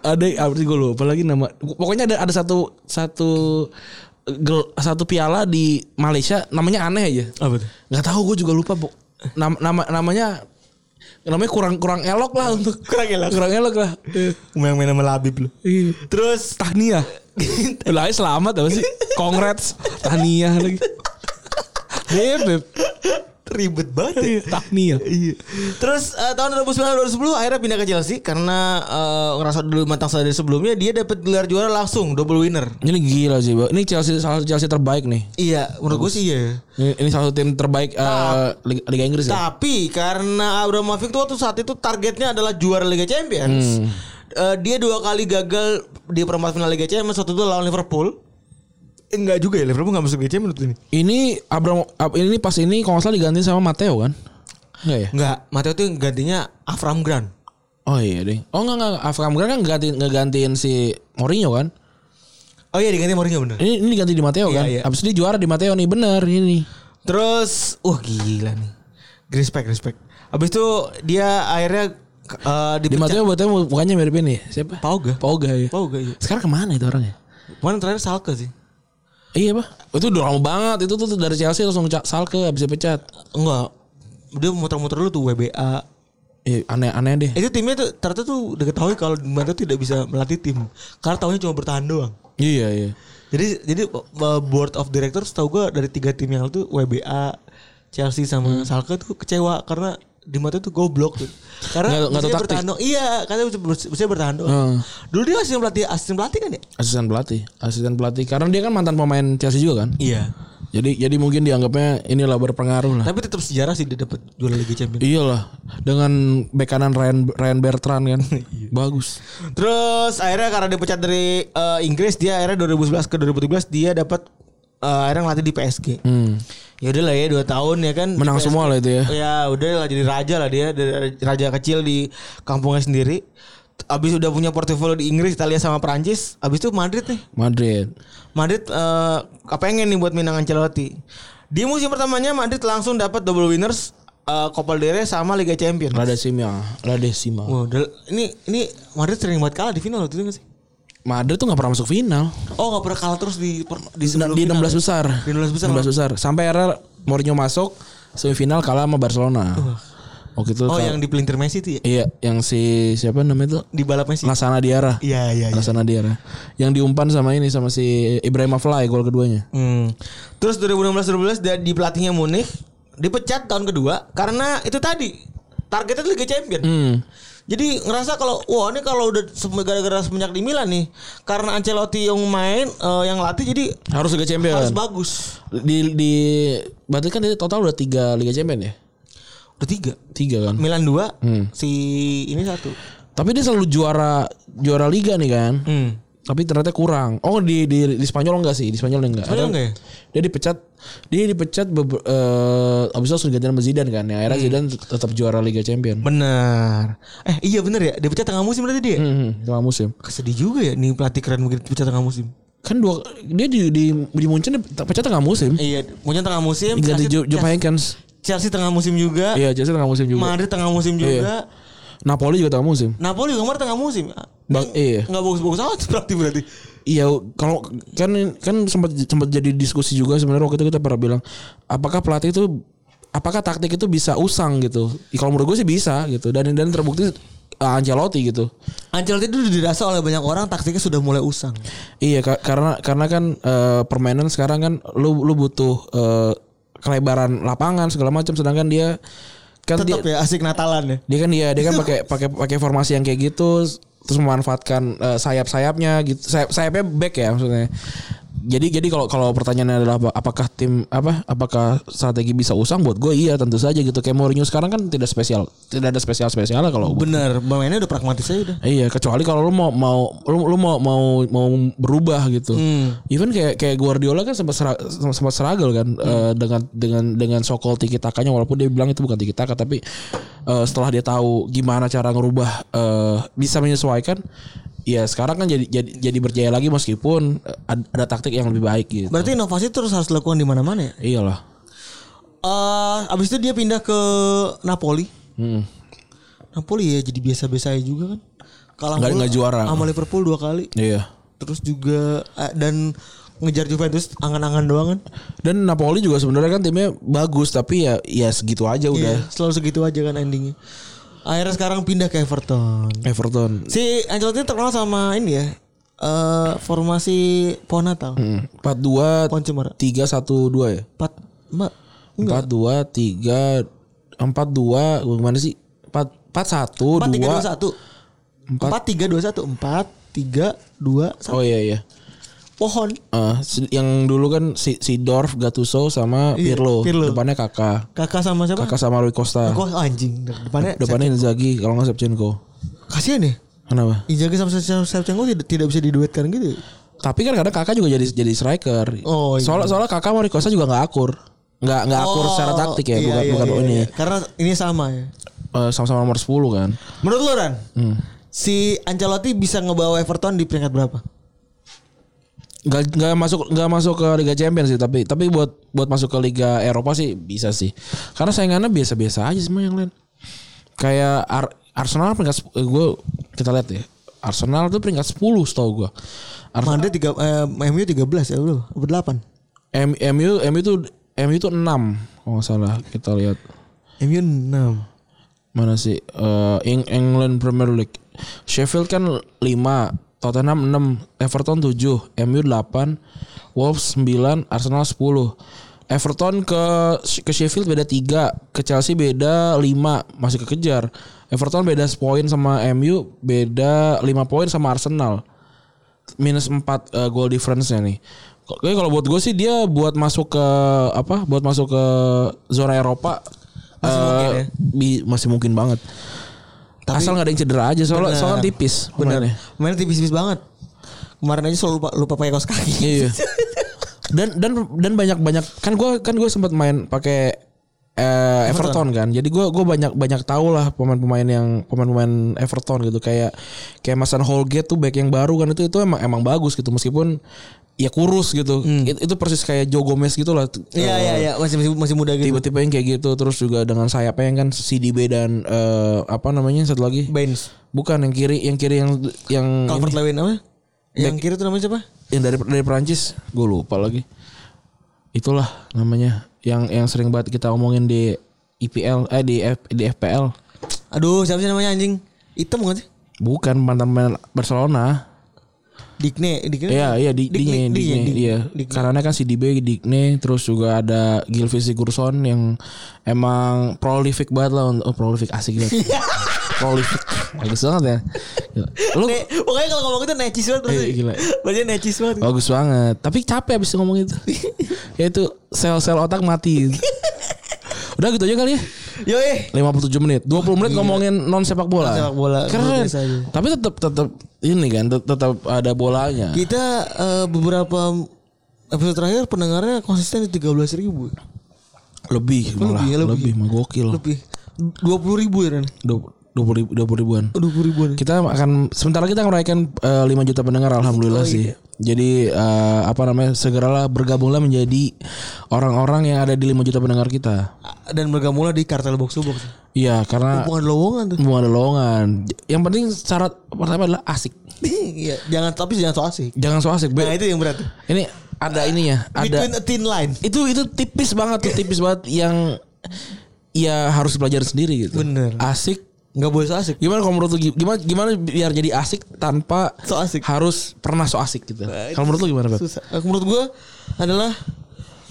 Ada apa sih gue lupa lagi nama. Pokoknya ada ada satu satu gel, satu piala di Malaysia namanya aneh aja. Apa tuh? Nggak tahu gue juga lupa, Bu. Nama, nama namanya namanya kurang kurang elok lah untuk Kurang elok. kurang elok lah. Iya. Main sama Labib lu. Terus tahniah. Lah selamat apa sih? Congrats. Tahniah lagi. Beb, beb. Ribet banget ya. Tahniah. Iya. Terus eh, tahun 2009 2010 akhirnya pindah ke Chelsea karena eh, ngerasa dulu matang dari sebelumnya dia dapat gelar juara langsung double winner. Ini gila sih, Bang. Ini Chelsea salah satu Chelsea terbaik nih. Iya, menurut gue sih iya. Ini, ini salah satu tim terbaik eh, Liga, Liga Inggris ya. Tapi karena Abramovich tuh waktu saat itu targetnya adalah juara Liga Champions. Eh, dia dua kali gagal di perempat final Liga Champions waktu itu lawan Liverpool. Eh, enggak juga ya Liverpool enggak masuk Liga Champions waktu ini. Ini Abram Ab- ini pas ini kalau nggak salah diganti sama Matteo kan? Enggak ya? Enggak, Matteo tuh gantinya Avram Grant. Oh iya deh. Oh enggak enggak Avram Grant kan gantiin ngegantiin si Mourinho kan? Oh iya diganti Mourinho bener. Ini ini diganti di Matteo Iya, kan? iya. Abis itu dia juara di Matteo nih bener ini. Terus, wah gila nih. Respect, respect. Habis itu dia akhirnya eh Di. Matteo buatnya mukanya mirip ini. Siapa? Pauga. Pauga ya. Pauga iya. Sekarang ke mana itu orangnya? Mana terakhir Salke sih? Iya pak. Itu udah lama banget. Itu tuh dari Chelsea langsung Salke abis dipecat. Enggak. Dia muter-muter dulu tuh WBA. Iya aneh-aneh deh. Itu timnya tuh ternyata tuh udah ketahui kalau Matteo tidak bisa melatih tim. Karena tahunya cuma bertahan doang. Iya iya. Jadi jadi uh, board of directors tahu gua dari tiga tim yang itu WBA, Chelsea sama Salke tuh kecewa karena di mata tuh goblok tuh. Karena Nggak- nggak bertahan doang. Iya, karena bisa, bertahan doang. Hmm. Dulu dia asisten pelatih asisten pelatih kan ya? Asisten pelatih, asisten pelatih. Karena dia kan mantan pemain Chelsea juga kan. Iya. Jadi jadi mungkin dianggapnya inilah berpengaruh lah. Tapi tetap sejarah sih dia dapat juara Liga Champions. Iyalah dengan bek kanan Ryan Ryan Bertrand kan. Bagus. Terus akhirnya karena dia pecat dari eh, Inggris dia akhirnya 2011 ke 2013 dia dapat eh, akhirnya ngelatih di PSG. Hmm. Ya udah lah ya dua tahun ya kan. Menang PSG. semua lah itu ya. Ya udah lah jadi raja lah dia raja kecil di kampungnya sendiri. Abis udah punya portofolio di Inggris, Italia sama Prancis. Abis itu Madrid nih. Madrid. Madrid eh kepengen nih buat Minang Ancelotti. Di musim pertamanya Madrid langsung dapat double winners eh, Copa del Rey sama Liga Champions. Rada Sima, Rada Sima. Wow, ini ini Madrid sering banget kalah di final waktu itu gak sih? Madrid tuh nggak pernah masuk final. Oh nggak pernah kalah terus di di, Di, sebelum di final 16 ya? besar. Di 16 besar. 16 besar. Sampai era Mourinho masuk semifinal kalah sama Barcelona. Waktu itu Oh kal- yang di pelintir Messi itu ya? Iya, yang si siapa namanya itu? Di balap Messi. Lasana Diarra. Iya iya iya. Lasana Diarra. Yang diumpan sama ini sama si Ibrahim Afellay gol keduanya. Hmm. Terus 2016 2012 dia di pelatihnya Munich dipecat tahun kedua karena itu tadi targetnya tuh Liga Champion. Hmm. Jadi ngerasa kalau wah ini kalau udah gara-gara semenjak di Milan nih karena Ancelotti yang main eh, yang latih jadi Harus Liga Champion. harus bagus. Di di berarti kan dia total udah tiga Liga Champion ya? Udah tiga. Tiga kan. Milan dua, Hmm. si ini satu. Tapi dia selalu juara juara liga nih kan. Hmm. Tapi ternyata kurang. Oh di di di Spanyol enggak sih? Di Spanyol enggak. Spanyol Ada- enggak ya? Dia dipecat dia dipecat beber, eh abis itu langsung diganti sama Zidane kan. Yang akhirnya Hmm. Zidane tetap juara Liga Champion. Benar. Eh iya bener ya, dia pecat tengah musim berarti dia. Hmm, tengah musim. Kesedih juga ya nih pelatih keren begitu pecat tengah musim. Kan dua dia di di di Munchen dia pecat tengah musim. Iya, punya tengah musim. Jupp Jupp Heynckes. Chelsea tengah musim juga. Iya, Chelsea tengah musim juga. Madrid tengah musim juga. Napoli juga tengah musim. Napoli juga kemarin tengah musim. Bang, iya. Nggak bagus-bagus amat berarti berarti. Iya, kalau kan kan sempat sempat jadi diskusi juga sebenarnya waktu itu kita pernah bilang apakah pelatih itu apakah taktik itu bisa usang gitu. Ya, kalau menurut gue sih bisa gitu. Dan dan terbukti uh, Ancelotti gitu. Ancelotti itu dirasa oleh banyak orang taktiknya sudah mulai usang. Iya, ka- karena karena kan eh, permainan sekarang kan lu lu butuh eh, kelebaran lapangan segala macam sedangkan dia kan Tetap dia ya asik Natalan ya. dia kan dia dia kan pakai pakai pakai formasi yang kayak gitu terus memanfaatkan eh, sayap-sayapnya gitu sayap sayapnya back ya maksudnya jadi jadi kalau kalau pertanyaannya adalah apa- apakah tim apa apakah strategi bisa usang? Buat gue iya tentu saja gitu. Kayak Mourinho sekarang kan tidak spesial tidak ada spesial spesialnya kalau Bener, pemainnya udah pragmatis aja udah. Iya, kecuali kalau lu mau mau lu, lu mau mau mau berubah gitu. Even kayak kayak Guardiola kan sempat sera- sempat struggle kan eh, dengan dengan dengan sokol tiki takanya walaupun dia bilang itu bukan tiki taka tapi eh, setelah dia tahu gimana cara ngerubah eh, bisa menyesuaikan ya sekarang kan jadi jadi jadi berjaya lagi meskipun eh, ad- ada taktik yang lebih baik gitu. Berarti inovasi terus harus dilakukan di mana-mana ya. Iyalah. Eh, abis itu dia pindah ke Napoli. Hmm. Napoli ya jadi biasa-biasa aja juga kan. Kalah Nggak- nggak juara. Sama Liverpool dua kali. Iya. Terus juga eh, dan ngejar Juventus angan-angan doang kan. Dan Napoli juga sebenarnya kan timnya bagus tapi ya ya segitu aja udah. Iya, selalu segitu aja kan endingnya. Akhirnya sekarang pindah ke Everton. Everton. Si Ancelotti terkenal sama ini ya. eh formasi pohon Natal. Hmm. 4-2 Pohon cemara. 3-1-2 ya. Empat, Mbak. 4-2 3 4-2 gimana sih? 4 4-1 Empat tiga dua 2 satu. Empat tiga dua satu. Empat tiga dua satu. Oh iya iya. Pohon. Si- yang dulu kan si, si Dorf, Gattuso sama Iya, Pirlo. Pirlo. Depannya Kakak. Kakak sama siapa? Kakak sama Rui Costa. Kok anjing depannya. Depannya Inzaghi kalau nggak Shevchenko. Kasihan ya. Kenapa? Inzaghi sama Shevchenko tidak tidak bisa diduetkan gitu. Tapi kan kadang Kakak juga jadi jadi striker. Oh, iya. Soalnya soalnya Kakak sama Rui Costa juga nggak akur. Nggak nggak akur secara taktik ya, iya, bukan iya, bukan iya, ini. iya. Karena ini sama ya. Eh, sama-sama nomor 10 kan. Menurut lu Ran, Hmm. si Ancelotti bisa ngebawa Everton di peringkat berapa? Nggak nggak masuk nggak masuk ke Liga Champions sih tapi tapi buat buat masuk ke Liga Eropa sih bisa sih. Karena saingannya biasa-biasa aja semua yang lain. Kayak Ar- Arsenal peringkat gue kita lihat ya. Arsenal tuh peringkat 10 setahu gue. Ar- Madrid tiga, eh, MU 13 ya bro, apa 8? M- MU MU tuh MU tuh 6 kalau nggak salah kita lihat MU 6. mana sih Eh, Eng- England Premier League Sheffield kan 5 Tottenham 6 Everton 7 MU 8 Wolves 9 Arsenal 10 Everton ke ke Sheffield beda 3 ke Chelsea beda 5 masih kekejar Everton beda poin sama MU beda 5 poin sama Arsenal minus 4 eh, goal difference-nya nih. Kayaknya kalau buat gue sih dia buat masuk ke apa? Buat masuk ke zona Eropa Masih eh, mungkin ya? bi- masih mungkin banget. Asal nggak ada yang cedera aja soalnya Bener. soalnya tipis Bener. pemainnya. Mainnya tipis-tipis banget. Kemarin aja selalu lupa, lupa pakai kaos kaki. Iya. dan dan dan banyak banyak kan gue kan gue sempat main pakai eh, Everton kan. Jadi gue gue banyak banyak tahu lah pemain-pemain yang pemain-pemain Everton gitu kayak kayak Masan Holgate tuh back yang baru kan itu itu emang emang bagus gitu meskipun ya kurus gitu. It- Itu, persis kayak Joe Gomez gitu lah. Hmm. Iya iya iya masih masih, masih muda gitu. Tiba-tiba yang kayak gitu terus juga dengan sayapnya yang kan CDB dan eh, apa namanya satu lagi? Baines. Bukan yang kiri yang kiri yang yang Calvert Lewin apa? Yang kiri tuh namanya siapa? yang dari dari Perancis gue lupa lagi. Itulah namanya yang yang sering banget kita omongin di IPL eh di F, di FPL. Aduh, siapa sih namanya anjing? Hitam bukan sih? Bukan mantan Barcelona. Digne, Digne. Iya, iya di Digne, Digne, Digne, Digne, Digne. iya. Karena kan si DB Digne terus juga ada Gylfi Sigurdsson yang emang prolific banget lah untuk oh, prolific asik gitu. prolific. Bagus banget ya. Gila. Lu Ne, pokoknya kalau ngomong itu necis banget Eh, gila. Berarti necis banget. bagus banget. Tapi capek abis ngomong itu. ya itu sel-sel otak mati. Udah gitu aja kali ya. Yoi. 57 menit. 20 menit ngomongin non sepak bola. Non sepak bola. Keren. Tapi tetap tetap ini kan tet- tetap ada bolanya. Kita eh, beberapa episode terakhir pendengarnya konsisten di 13 ribu. Lebih malah. lebih, Lebih, lebih. gokil. Lebih. 20 ribu ya Ren? 20 ribu, 20 ribuan. 20 ribuan. Kita akan sementara kita merayakan eh, 5 juta pendengar alhamdulillah sih. Jadi eh, apa namanya segeralah bergabunglah menjadi orang-orang yang ada di 5 juta pendengar kita. Dan bergabunglah di kartel box to box. Iya, karena Bukan lowongan tuh. Bukan ada lowongan. Yang penting syarat pertama adalah asik. Iya, jangan tapi jangan so asik. Jangan so asik. Nah, itu yang berat. Ini ada ininya, ada Between a thin line. itu itu tipis banget tuh, tipis banget yang ya harus dipelajari sendiri gitu. Bener. Asik. Enggak boleh so asik. Gimana kalau menurut lu gi- gimana gimana biar jadi asik tanpa So asik. harus pernah so asik gitu. Kalau menurut lu gimana, Beb? Susah. Eh, Menurut gua adalah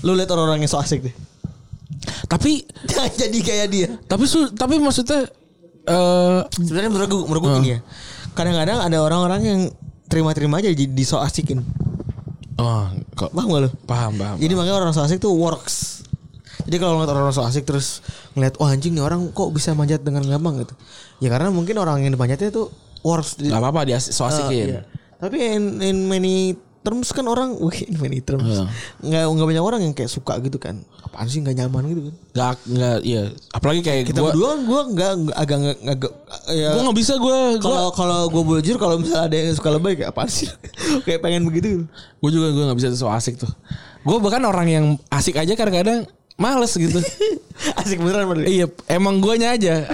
lu lihat orang-orang yang so asik deh. Tapi jadi kayak dia. tapi su, tapi maksudnya eh Sebenarnya menurut gue, menurut gue gini ya. Kadang-kadang ada orang-orang yang terima-terima aja di so asikin. oh, kok Paham gak lu? paham, paham. Jadi makanya orang so asik tuh works. Jadi kalau ngeliat orang so asik terus ngeliat wah anjing nih orang kok bisa manjat dengan gampang gitu. Ya karena mungkin orang yang dipanjatnya tuh works. Gak apa-apa dia so Eh, asikin. iya. Tapi in, in many terms kan orang wah ini many terms. Iya. Nggak nggak banyak orang yang kayak suka gitu kan. Apaan sih nggak nyaman gitu kan. Gak nggak iya. Apalagi kayak Kita gua berdua kan gue nggak agak agak ya. gua nggak bisa gua gua Kalau kalau gue boleh jujur kalau misalnya ada yang suka lebay kayak apaan sih? kayak pengen begitu. gua juga gua nggak bisa so asik tuh. Gua bahkan orang yang asik aja kadang-kadang males gitu. Asik beneran bener. iya, emang guanya aja.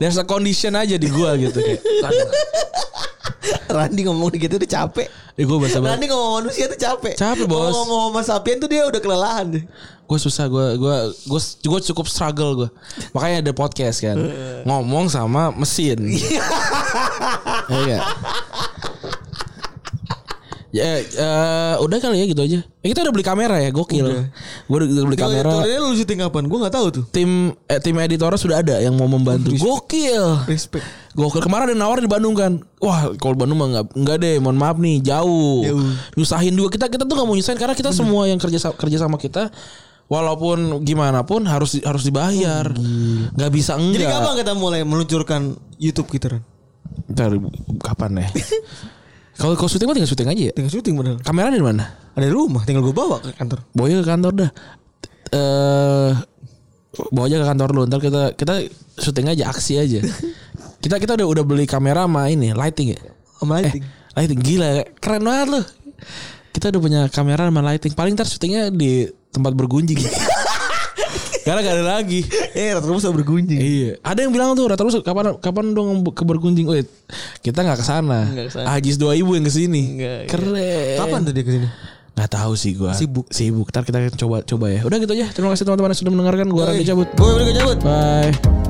There's a condition aja di gua gitu kayak. Randi ngomong gitu udah capek. Eh gua bahasa Randi ngomong manusia tuh capek. Capek, Bos. Ngomong sama sapien tuh dia udah kelelahan deh. gue susah gue gue gue gue cukup struggle gue makanya ada podcast kan ngomong sama mesin Iya nggak? Ya eh, udah kali ya gitu aja Eh, kita udah beli kamera ya gokil gue udah, udah beli kamera Tutorialnya lu syuting kapan? Gue nggak tahu tuh. tim eh, tim editornya sudah ada yang mau membantu gokil Respect. Gokil kemarin ada nawar di Bandung kan. Wah, kalau Bandung mah enggak enggak deh, mohon maaf nih, jauh. Jauh. Nyusahin juga kita kita tuh nggak mau nyusahin karena kita semua yang kerja kerja sama kita walaupun gimana pun harus harus dibayar. Nggak bisa enggak. Jadi kapan kita mulai meluncurkan YouTube kita Ran? Ntar, kapan ya? Kalau kalau syuting mah tinggal syuting aja ya. Tinggal syuting bener. Kamera di mana? Ada di rumah, tinggal gue bawa ke kantor. Bawa ke kantor dah. Eh bawa aja ke kantor lu. Ntar kita kita syuting aja, aksi aja. kita kita udah udah beli kamera sama ini lighting ya. Sama lighting. Eh, lighting gila, keren banget loh. Kita udah punya kamera sama lighting. Paling ntar syutingnya di tempat bergunjing. Karena gak ada lagi. Eh, rata-rata bisa bergunjing. Iya. Ada yang bilang tuh rata terus kapan kapan dong ke bergunjing? Wait, kita nggak ke sana. Nggak ke sana. Ajis dua ibu yang ke sini. Nggak, iya. Keren. Kapan tuh dia ke sini? Nggak tahu sih gua. Sibuk. Sibuk. Ntar kita coba coba ya. Udah gitu aja. Terima kasih teman-teman yang sudah mendengarkan. Gua Randy cabut. Gue udah cabut. Bye.